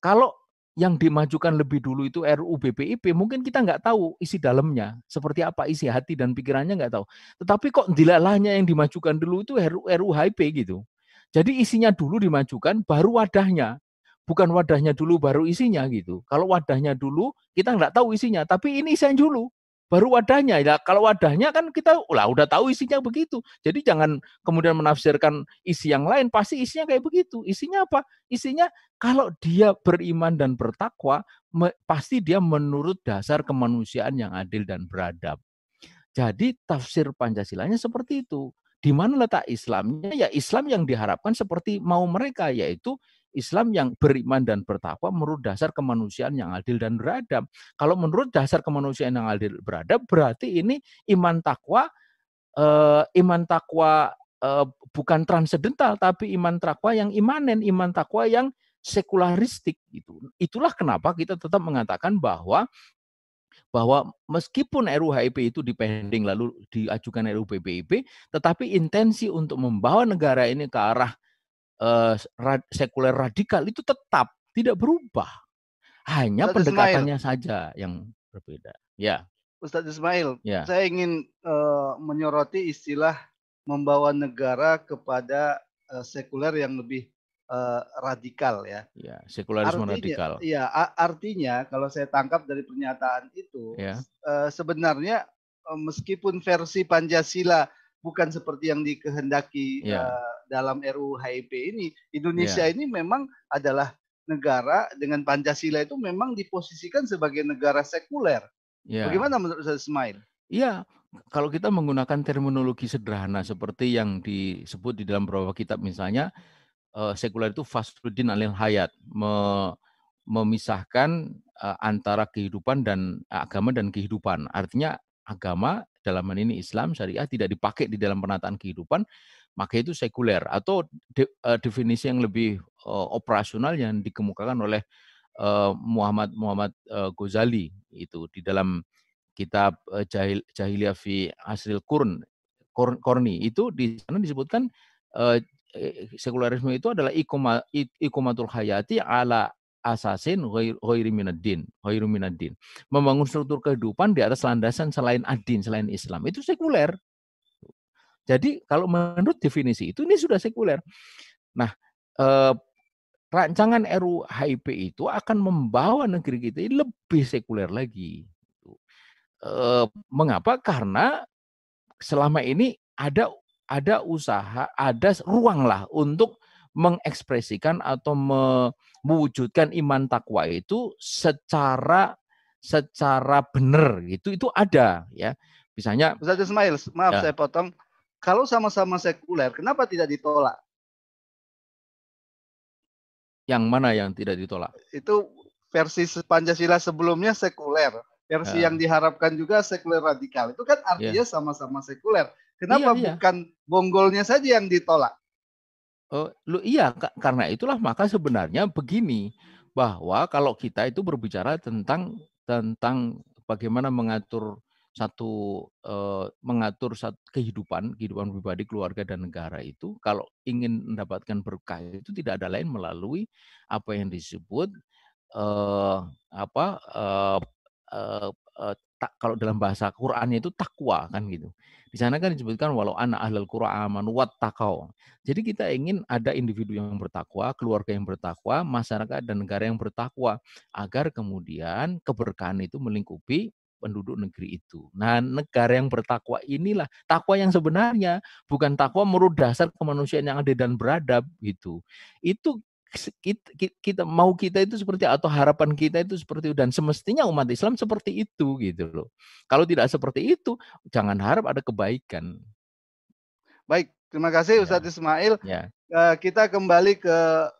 Kalau yang dimajukan lebih dulu itu RUU BPIP, mungkin kita nggak tahu isi dalamnya, seperti apa isi hati dan pikirannya nggak tahu. Tetapi kok dilalahnya yang dimajukan dulu itu HP gitu. Jadi isinya dulu dimajukan, baru wadahnya. Bukan wadahnya dulu, baru isinya gitu. Kalau wadahnya dulu, kita nggak tahu isinya, tapi ini isinya dulu baru wadahnya. Ya, kalau wadahnya kan kita lah udah tahu isinya begitu. Jadi jangan kemudian menafsirkan isi yang lain, pasti isinya kayak begitu. Isinya apa? Isinya kalau dia beriman dan bertakwa, me, pasti dia menurut dasar kemanusiaan yang adil dan beradab. Jadi tafsir Pancasilanya seperti itu. Di mana letak Islamnya? Ya Islam yang diharapkan seperti mau mereka, yaitu Islam yang beriman dan bertakwa menurut dasar kemanusiaan yang adil dan beradab. Kalau menurut dasar kemanusiaan yang adil beradab, berarti ini iman takwa, uh, iman takwa uh, bukan transendental, tapi iman takwa yang imanen, iman takwa yang sekularistik. Itu. Itulah kenapa kita tetap mengatakan bahwa bahwa meskipun RUHIP itu dipending lalu diajukan RUU PPIP, tetapi intensi untuk membawa negara ini ke arah uh, sekuler radikal itu tetap tidak berubah. Hanya Ustaz pendekatannya Ismail. saja yang berbeda. Ya. Ustadz Ismail, ya. saya ingin uh, menyoroti istilah membawa negara kepada uh, sekuler yang lebih uh, radikal ya. Ya, sekularisme artinya, radikal. Iya, artinya kalau saya tangkap dari pernyataan itu, ya. uh, sebenarnya uh, meskipun versi Pancasila bukan seperti yang dikehendaki uh, dalam RUU HIP ini. Indonesia yeah. ini memang adalah negara dengan Pancasila itu memang diposisikan sebagai negara sekuler. Yeah. Bagaimana menurut saya Ismail? Iya, kalau kita menggunakan terminologi sederhana seperti yang disebut di dalam beberapa kitab misalnya uh, sekuler itu fasudin alil hayat, me, memisahkan uh, antara kehidupan dan uh, agama dan kehidupan. Artinya agama dalam hal ini Islam syariah tidak dipakai di dalam penataan kehidupan, maka itu sekuler atau de, uh, definisi yang lebih uh, operasional yang dikemukakan oleh uh, Muhammad Muhammad uh, Ghazali itu di dalam kitab uh, Jahil Jahiliyah fi Asril Qurn Korni itu di sana disebutkan uh, sekularisme itu adalah ikumatul hayati ala asasin ghairi minaddin, minaddin. Membangun struktur kehidupan di atas landasan selain adin, selain Islam. Itu sekuler. Jadi kalau menurut definisi itu ini sudah sekuler. Nah, eh, rancangan RUU HIP itu akan membawa negeri kita ini lebih sekuler lagi. Eh, mengapa? Karena selama ini ada ada usaha, ada ruang lah untuk mengekspresikan atau mewujudkan iman takwa itu secara secara benar gitu itu ada ya. Misalnya Ustaz Ismail, maaf ya. saya potong. Kalau sama-sama sekuler, kenapa tidak ditolak? Yang mana yang tidak ditolak? Itu versi Pancasila sebelumnya sekuler. Versi ya. yang diharapkan juga sekuler radikal. Itu kan artinya ya. sama-sama ya. sekuler. Kenapa iya, iya. bukan bonggolnya saja yang ditolak? Oh, lu iya karena itulah maka sebenarnya begini, bahwa kalau kita itu berbicara tentang tentang bagaimana mengatur satu uh, mengatur satu kehidupan, kehidupan pribadi, keluarga dan negara itu kalau ingin mendapatkan berkah itu tidak ada lain melalui apa yang disebut uh, apa uh, uh, tak kalau dalam bahasa Qur'annya itu takwa kan gitu. Di sana kan disebutkan walau anak ahlul Qur'an wat takau. Jadi kita ingin ada individu yang bertakwa, keluarga yang bertakwa, masyarakat dan negara yang bertakwa agar kemudian keberkahan itu melingkupi penduduk negeri itu. Nah, negara yang bertakwa inilah takwa yang sebenarnya bukan takwa menurut dasar kemanusiaan yang ada dan beradab gitu. Itu kita, kita mau kita itu seperti atau harapan kita itu seperti dan semestinya umat Islam seperti itu gitu loh. Kalau tidak seperti itu, jangan harap ada kebaikan. Baik, terima kasih ya. Ustadz Ismail. Ya. Kita kembali ke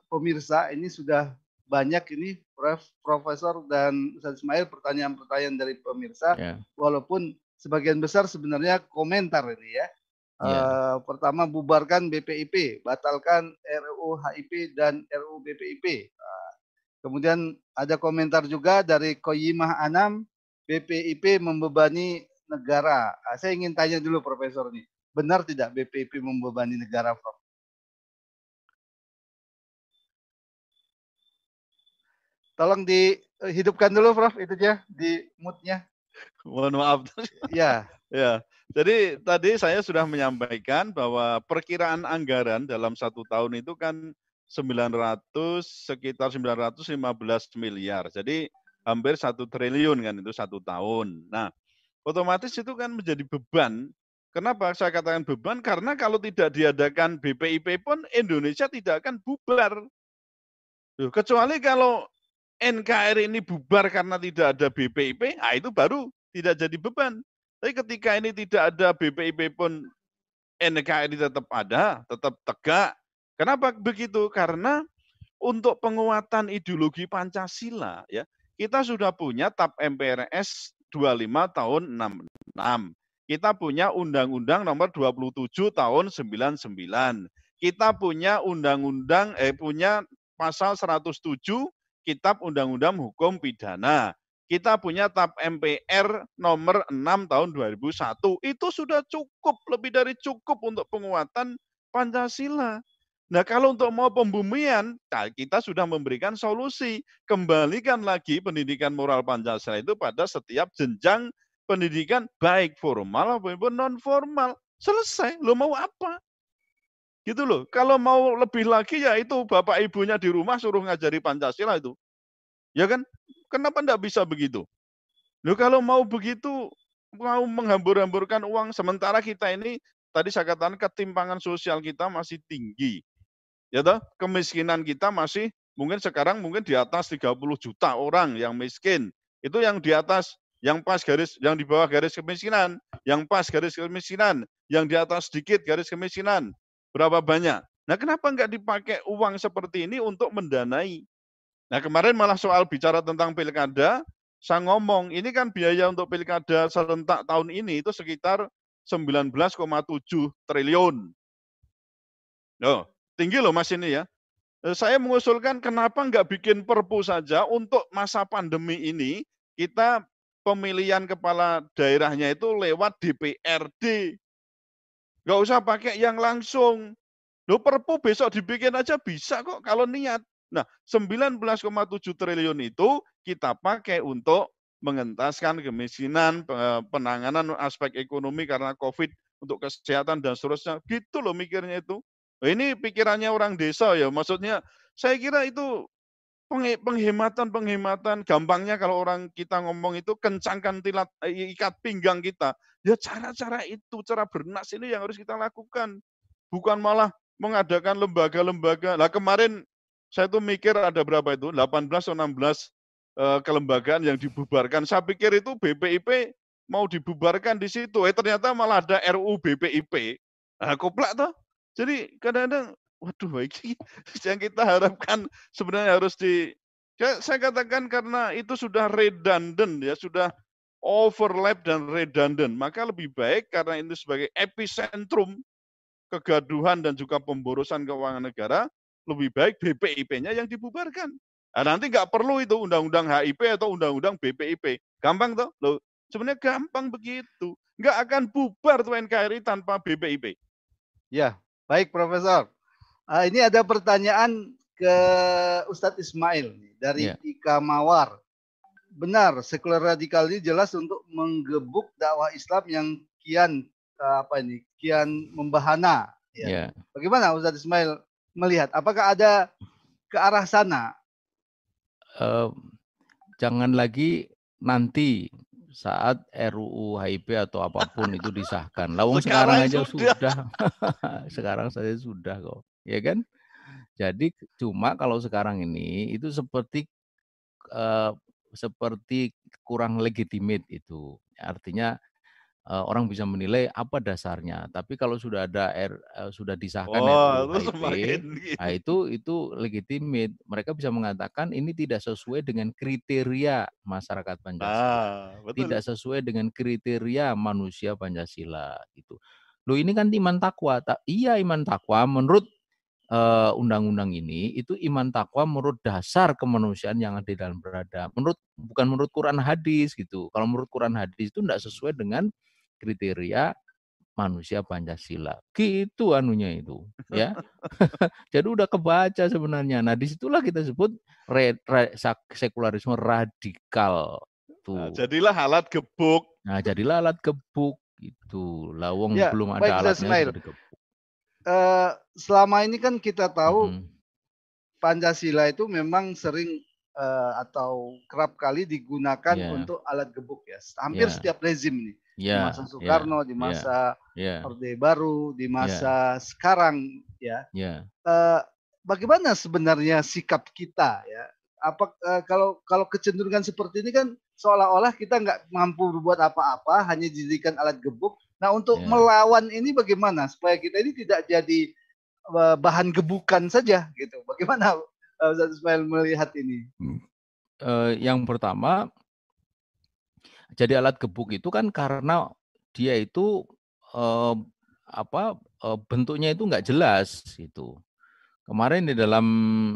pemirsa. Ini sudah banyak ini Prof, Profesor dan Ustadz Ismail pertanyaan-pertanyaan dari pemirsa. Ya. Walaupun sebagian besar sebenarnya komentar ini ya. Yeah. Iya. Uh, pertama bubarkan BPIP, batalkan RUU HIP dan RUU BPIP. Uh, kemudian ada komentar juga dari Koyimah Anam, BPIP membebani negara. Uh, saya ingin tanya dulu Profesor nih, benar tidak BPIP membebani negara, Prof? Tolong dihidupkan dulu, Prof. Itu aja di moodnya. Mohon maaf. Ya. ya. Jadi tadi saya sudah menyampaikan bahwa perkiraan anggaran dalam satu tahun itu kan 900 sekitar 915 miliar. Jadi hampir satu triliun kan itu satu tahun. Nah, otomatis itu kan menjadi beban. Kenapa saya katakan beban? Karena kalau tidak diadakan BPIP pun Indonesia tidak akan bubar. kecuali kalau NKRI ini bubar karena tidak ada BPIP, nah itu baru tidak jadi beban. Tapi ketika ini tidak ada BPIP pun NKRI tetap ada, tetap tegak. Kenapa begitu? Karena untuk penguatan ideologi Pancasila ya, kita sudah punya TAP MPRS 25 tahun 66. Kita punya Undang-Undang nomor 27 tahun 99. Kita punya undang-undang eh punya pasal 107 Kitab Undang-Undang Hukum Pidana kita punya TAP MPR nomor 6 tahun 2001. Itu sudah cukup, lebih dari cukup untuk penguatan Pancasila. Nah kalau untuk mau pembumian, nah, kita sudah memberikan solusi. Kembalikan lagi pendidikan moral Pancasila itu pada setiap jenjang pendidikan baik formal maupun non formal. Selesai, lo mau apa? Gitu loh. Kalau mau lebih lagi ya itu bapak ibunya di rumah suruh ngajari Pancasila itu. Ya kan? Kenapa tidak bisa begitu? Loh kalau mau begitu, mau menghambur-hamburkan uang, sementara kita ini, tadi saya katakan ketimpangan sosial kita masih tinggi. Ya toh, kemiskinan kita masih mungkin sekarang mungkin di atas 30 juta orang yang miskin. Itu yang di atas, yang pas garis, yang di bawah garis kemiskinan, yang pas garis kemiskinan, yang di atas sedikit garis kemiskinan. Berapa banyak? Nah kenapa nggak dipakai uang seperti ini untuk mendanai Nah kemarin malah soal bicara tentang pilkada, saya ngomong ini kan biaya untuk pilkada serentak tahun ini itu sekitar 19,7 triliun. Loh, tinggi loh mas ini ya. Eh, saya mengusulkan kenapa nggak bikin perpu saja untuk masa pandemi ini kita pemilihan kepala daerahnya itu lewat DPRD. Nggak usah pakai yang langsung. Loh perpu besok dibikin aja bisa kok kalau niat. Nah, 19,7 triliun itu kita pakai untuk mengentaskan kemiskinan, penanganan aspek ekonomi karena COVID untuk kesehatan dan seterusnya. Gitu loh mikirnya itu. Nah, ini pikirannya orang desa ya. Maksudnya saya kira itu penghematan-penghematan gampangnya kalau orang kita ngomong itu kencangkan tilat eh, ikat pinggang kita. Ya cara-cara itu, cara bernas ini yang harus kita lakukan. Bukan malah mengadakan lembaga-lembaga. Lah kemarin saya tuh mikir ada berapa itu, 18 atau 16 uh, kelembagaan yang dibubarkan. Saya pikir itu BPIP mau dibubarkan di situ. Eh ternyata malah ada RUU BPIP. Nah, koplak toh. Jadi kadang-kadang, waduh, baik yang kita harapkan sebenarnya harus di saya, saya katakan karena itu sudah redundant ya, sudah overlap dan redundant. Maka lebih baik karena ini sebagai epicentrum kegaduhan dan juga pemborosan keuangan negara, lebih baik BPIP-nya yang dibubarkan. Nah, nanti nggak perlu itu undang-undang HIP atau undang-undang BPIP. Gampang tuh? Loh, sebenarnya gampang begitu. Nggak akan bubar tuh NKRI tanpa BPIP. Ya, baik Profesor. Uh, ini ada pertanyaan ke Ustadz Ismail dari ya. Ika Mawar. benar sekuler radikal ini jelas untuk menggebuk dakwah Islam yang kian uh, apa ini kian membahana ya. Yeah. Bagaimana Ustaz Ismail melihat apakah ada ke arah sana? Uh, jangan lagi nanti saat RUU HIP atau apa pun itu disahkan. Lawang sekarang, sekarang aja sudah. sudah. sekarang saja sudah kok. Ya kan? Jadi cuma kalau sekarang ini itu seperti uh, seperti kurang legitimate itu. Artinya uh, orang bisa menilai apa dasarnya. Tapi kalau sudah ada R, uh, sudah disahkan oh, itu nah itu itu legitimate. Mereka bisa mengatakan ini tidak sesuai dengan kriteria masyarakat Pancasila. Ah, Tidak sesuai dengan kriteria manusia Pancasila itu. Lo ini kan iman takwa. Tak, iya iman takwa menurut undang undang-undang ini itu iman takwa menurut dasar kemanusiaan yang ada di dalam berada. Menurut bukan menurut Quran hadis gitu. Kalau menurut Quran hadis itu tidak sesuai dengan kriteria manusia Pancasila. Gitu anunya itu, ya. Jadi udah kebaca sebenarnya. Nah, di situlah kita sebut re, re, sekularisme radikal. Tuh. Nah, jadilah alat gebuk. Nah, jadilah alat gebuk itu. Lawong ya, belum ada alatnya Uh, selama ini kan kita tahu hmm. Pancasila itu memang sering uh, atau kerap kali digunakan yeah. untuk alat gebuk ya. Hampir yeah. setiap rezim nih yeah, di masa ya, Soekarno, yeah, di masa yeah, Orde Baru, di masa yeah. sekarang ya. Yeah. Uh, bagaimana sebenarnya sikap kita ya? Apa uh, kalau kalau kecenderungan seperti ini kan seolah-olah kita nggak mampu berbuat apa-apa, hanya dijadikan alat gebuk. Nah untuk yeah. melawan ini bagaimana supaya kita ini tidak jadi uh, bahan gebukan saja gitu? Bagaimana uh, Ustaz Ismail melihat ini? Uh, yang pertama jadi alat gebuk itu kan karena dia itu eh, apa eh, bentuknya itu nggak jelas itu. Kemarin di dalam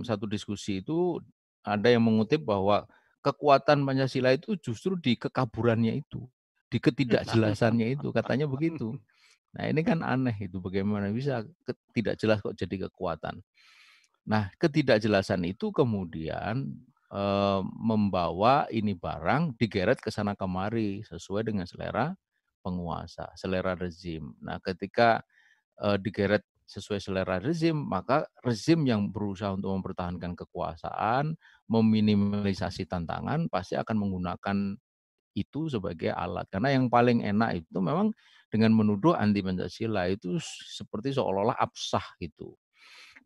satu diskusi itu ada yang mengutip bahwa kekuatan Pancasila itu justru di kekaburannya itu, di ketidakjelasannya itu, katanya begitu. Nah ini kan aneh itu bagaimana bisa tidak jelas kok jadi kekuatan. Nah ketidakjelasan itu kemudian membawa ini barang digeret ke sana kemari sesuai dengan selera penguasa, selera rezim. Nah, ketika uh, digeret sesuai selera rezim, maka rezim yang berusaha untuk mempertahankan kekuasaan, meminimalisasi tantangan, pasti akan menggunakan itu sebagai alat. Karena yang paling enak itu memang dengan menuduh anti Pancasila itu seperti seolah-olah absah gitu.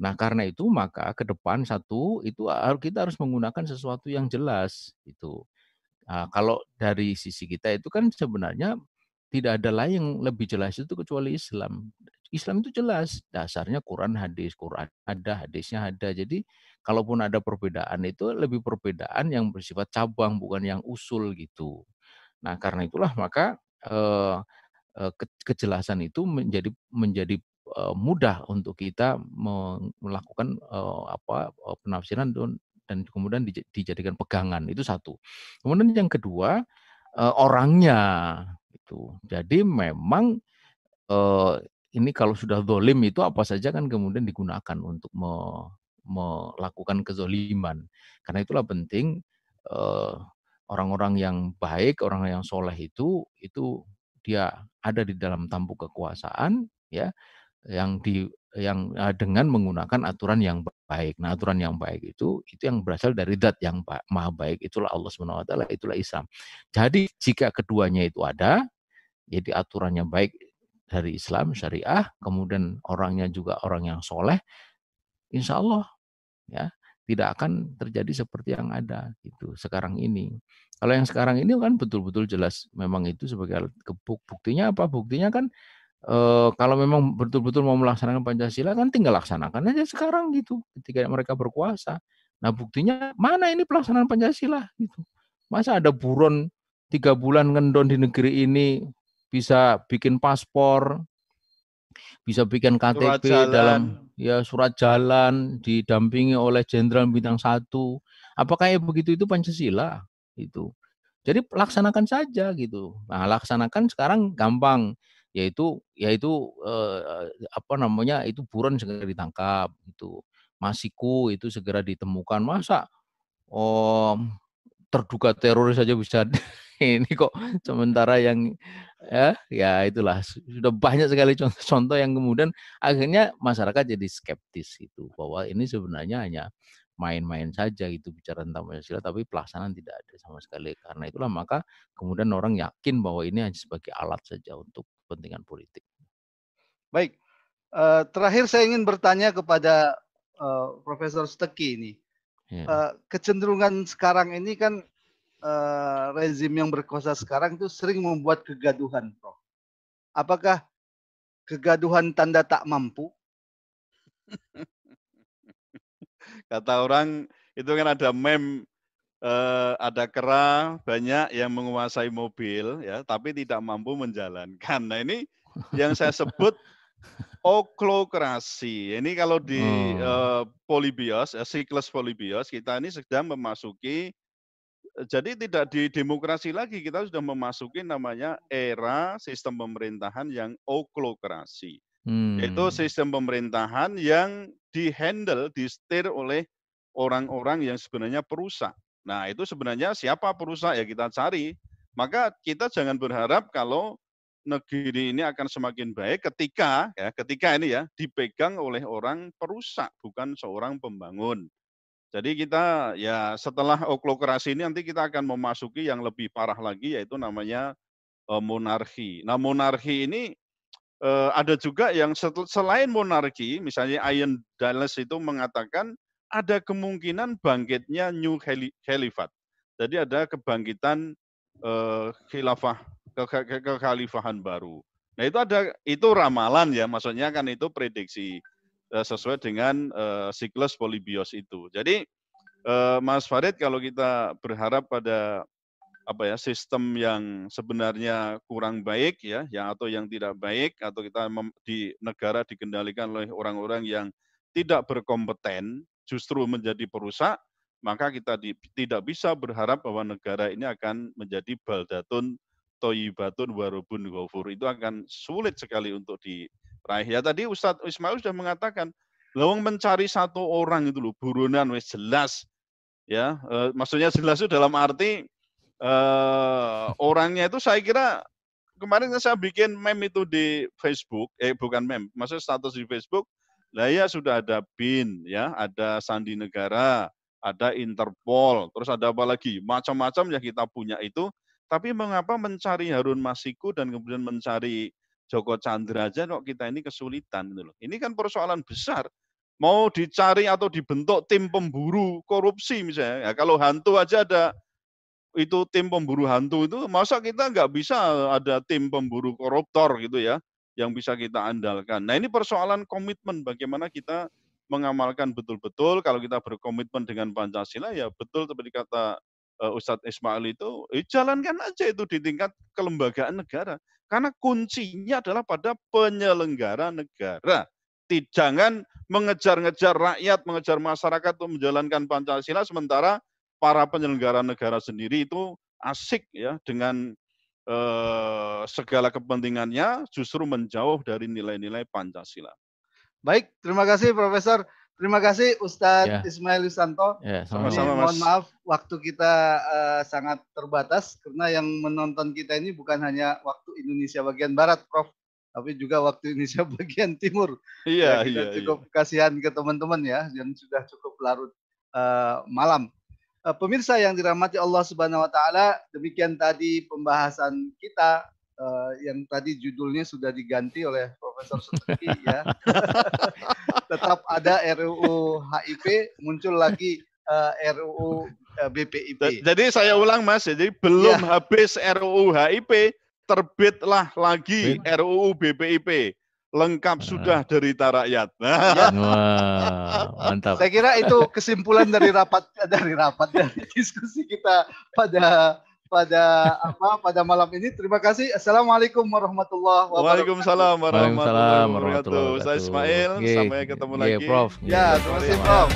Nah, karena itu maka ke depan satu itu kita harus menggunakan sesuatu yang jelas itu. Nah, kalau dari sisi kita itu kan sebenarnya tidak ada lain yang lebih jelas itu kecuali Islam. Islam itu jelas dasarnya Quran hadis, Quran ada, hadisnya ada. Jadi kalaupun ada perbedaan itu lebih perbedaan yang bersifat cabang bukan yang usul gitu. Nah, karena itulah maka eh, eh kejelasan itu menjadi menjadi mudah untuk kita melakukan apa penafsiran dan kemudian dijadikan pegangan itu satu. Kemudian yang kedua orangnya itu. Jadi memang ini kalau sudah dolim itu apa saja kan kemudian digunakan untuk melakukan kezoliman. Karena itulah penting orang-orang yang baik, orang yang soleh itu itu dia ada di dalam tampuk kekuasaan ya yang di yang dengan menggunakan aturan yang baik. Nah, aturan yang baik itu itu yang berasal dari zat yang maha baik. Itulah Allah Subhanahu wa taala, itulah Islam. Jadi jika keduanya itu ada, jadi aturannya baik dari Islam syariah, kemudian orangnya juga orang yang soleh, insya Allah ya tidak akan terjadi seperti yang ada itu sekarang ini. Kalau yang sekarang ini kan betul-betul jelas memang itu sebagai alat gebuk. Buktinya apa? Buktinya kan uh, kalau memang betul-betul mau melaksanakan Pancasila kan tinggal laksanakan aja sekarang gitu ketika mereka berkuasa. Nah buktinya mana ini pelaksanaan Pancasila gitu. Masa ada buron tiga bulan ngendon di negeri ini bisa bikin paspor, bisa bikin KTP dalam ya surat jalan didampingi oleh jenderal bintang satu. Apakah ya begitu itu Pancasila itu? Jadi laksanakan saja gitu. Nah, laksanakan sekarang gampang yaitu yaitu eh, apa namanya itu buron segera ditangkap itu masiku itu segera ditemukan masa oh terduga teroris saja bisa ini kok sementara yang ya ya itulah sudah banyak sekali contoh-contoh yang kemudian akhirnya masyarakat jadi skeptis itu bahwa ini sebenarnya hanya main-main saja gitu bicara tentang Pancasila tapi pelaksanaan tidak ada sama sekali karena itulah maka kemudian orang yakin bahwa ini hanya sebagai alat saja untuk kepentingan politik. Baik, uh, terakhir saya ingin bertanya kepada uh, Profesor Steki ini. Ya. Uh, kecenderungan sekarang ini kan uh, rezim yang berkuasa sekarang itu sering membuat kegaduhan, Prof. Apakah kegaduhan tanda tak mampu? Kata orang itu kan ada mem eh, ada kera banyak yang menguasai mobil ya, tapi tidak mampu menjalankan. Nah ini yang saya sebut oklokrasi. Ini kalau di hmm. eh, polibios, eh, siklus polibios kita ini sedang memasuki jadi tidak di demokrasi lagi, kita sudah memasuki namanya era sistem pemerintahan yang oklokrasi. Hmm. Yaitu sistem pemerintahan yang dihandle, disetir oleh orang-orang yang sebenarnya perusak. Nah, itu sebenarnya siapa perusak ya kita cari. Maka kita jangan berharap kalau negeri ini akan semakin baik ketika ya ketika ini ya dipegang oleh orang perusak bukan seorang pembangun. Jadi kita ya setelah oklokrasi ini nanti kita akan memasuki yang lebih parah lagi yaitu namanya uh, monarki. Nah, monarki ini uh, ada juga yang selain monarki, misalnya Ian Dallas itu mengatakan ada kemungkinan bangkitnya New Caliphate. Jadi ada kebangkitan uh, khilafah kekhalifahan baru. Nah itu ada itu ramalan ya, maksudnya kan itu prediksi sesuai dengan uh, siklus polibios itu. Jadi uh, Mas Farid kalau kita berharap pada apa ya sistem yang sebenarnya kurang baik ya yang atau yang tidak baik atau kita di negara dikendalikan oleh orang-orang yang tidak berkompeten justru menjadi perusak maka kita di, tidak bisa berharap bahwa negara ini akan menjadi baldatun toyibatun warubun ghafur itu akan sulit sekali untuk diraih ya tadi Ustadz Ismail sudah mengatakan lawang mencari satu orang itu loh buronan wes jelas. Ya e, maksudnya jelas itu dalam arti uh, orangnya itu saya kira kemarin saya bikin meme itu di Facebook, eh bukan meme, maksudnya status di Facebook, lah ya sudah ada BIN, ya, ada Sandi Negara, ada Interpol, terus ada apa lagi, macam-macam yang kita punya itu, tapi mengapa mencari Harun Masiku dan kemudian mencari Joko Chandra aja kok kita ini kesulitan gitu loh. Ini kan persoalan besar. Mau dicari atau dibentuk tim pemburu korupsi misalnya. Ya, kalau hantu aja ada itu tim pemburu hantu itu masa kita nggak bisa ada tim pemburu koruptor gitu ya yang bisa kita andalkan. Nah ini persoalan komitmen bagaimana kita mengamalkan betul-betul kalau kita berkomitmen dengan Pancasila ya betul seperti kata Ustadz Ismail itu eh, jalankan aja itu di tingkat kelembagaan negara karena kuncinya adalah pada penyelenggara negara. Jangan mengejar-ngejar rakyat, mengejar masyarakat untuk menjalankan Pancasila sementara para penyelenggara negara sendiri itu asik ya dengan eh, segala kepentingannya justru menjauh dari nilai-nilai Pancasila. Baik, terima kasih Profesor. Terima kasih Ustadz ya. Ismail Yusanto. Ya, sama-sama Mohon maaf waktu kita uh, sangat terbatas karena yang menonton kita ini bukan hanya waktu Indonesia bagian barat, Prof, tapi juga waktu Indonesia bagian timur. Iya, ya, kita iya. Cukup iya. kasihan ke teman-teman ya yang sudah cukup larut uh, malam. Eh, pemirsa yang dirahmati Allah Subhanahu wa taala, demikian tadi pembahasan kita uh, yang tadi judulnya sudah diganti oleh Profesor Suzuki ya. Tetap ada RUU HIP, muncul lagi uh, RUU uh, BPIP. Jadi saya ulang Mas, jadi belum ya. habis RUU HIP, terbitlah lagi RUU BPIP lengkap sudah derita rakyat. Ya. Wah, mantap. Saya kira itu kesimpulan dari rapat dari rapat dari diskusi kita pada pada apa pada malam ini. Terima kasih. Assalamualaikum warahmatullahi wabarakatuh. Waalaikumsalam warahmatullahi wabarakatuh. Saya Ismail, sampai ketemu lagi. Prof. Ya, terima kasih Prof.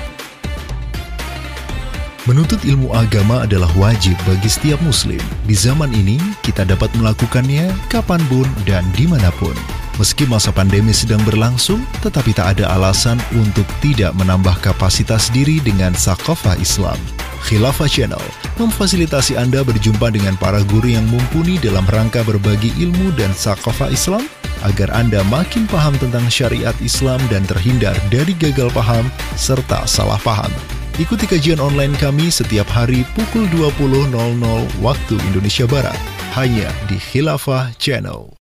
Menuntut ilmu agama adalah wajib bagi setiap muslim. Di zaman ini, kita dapat melakukannya kapan pun dan di mana pun. Meski masa pandemi sedang berlangsung, tetapi tak ada alasan untuk tidak menambah kapasitas diri dengan sakofah Islam. Khilafah Channel memfasilitasi Anda berjumpa dengan para guru yang mumpuni dalam rangka berbagi ilmu dan sakofah Islam agar Anda makin paham tentang syariat Islam dan terhindar dari gagal paham serta salah paham. Ikuti kajian online kami setiap hari pukul 20.00 waktu Indonesia Barat hanya di Khilafah Channel.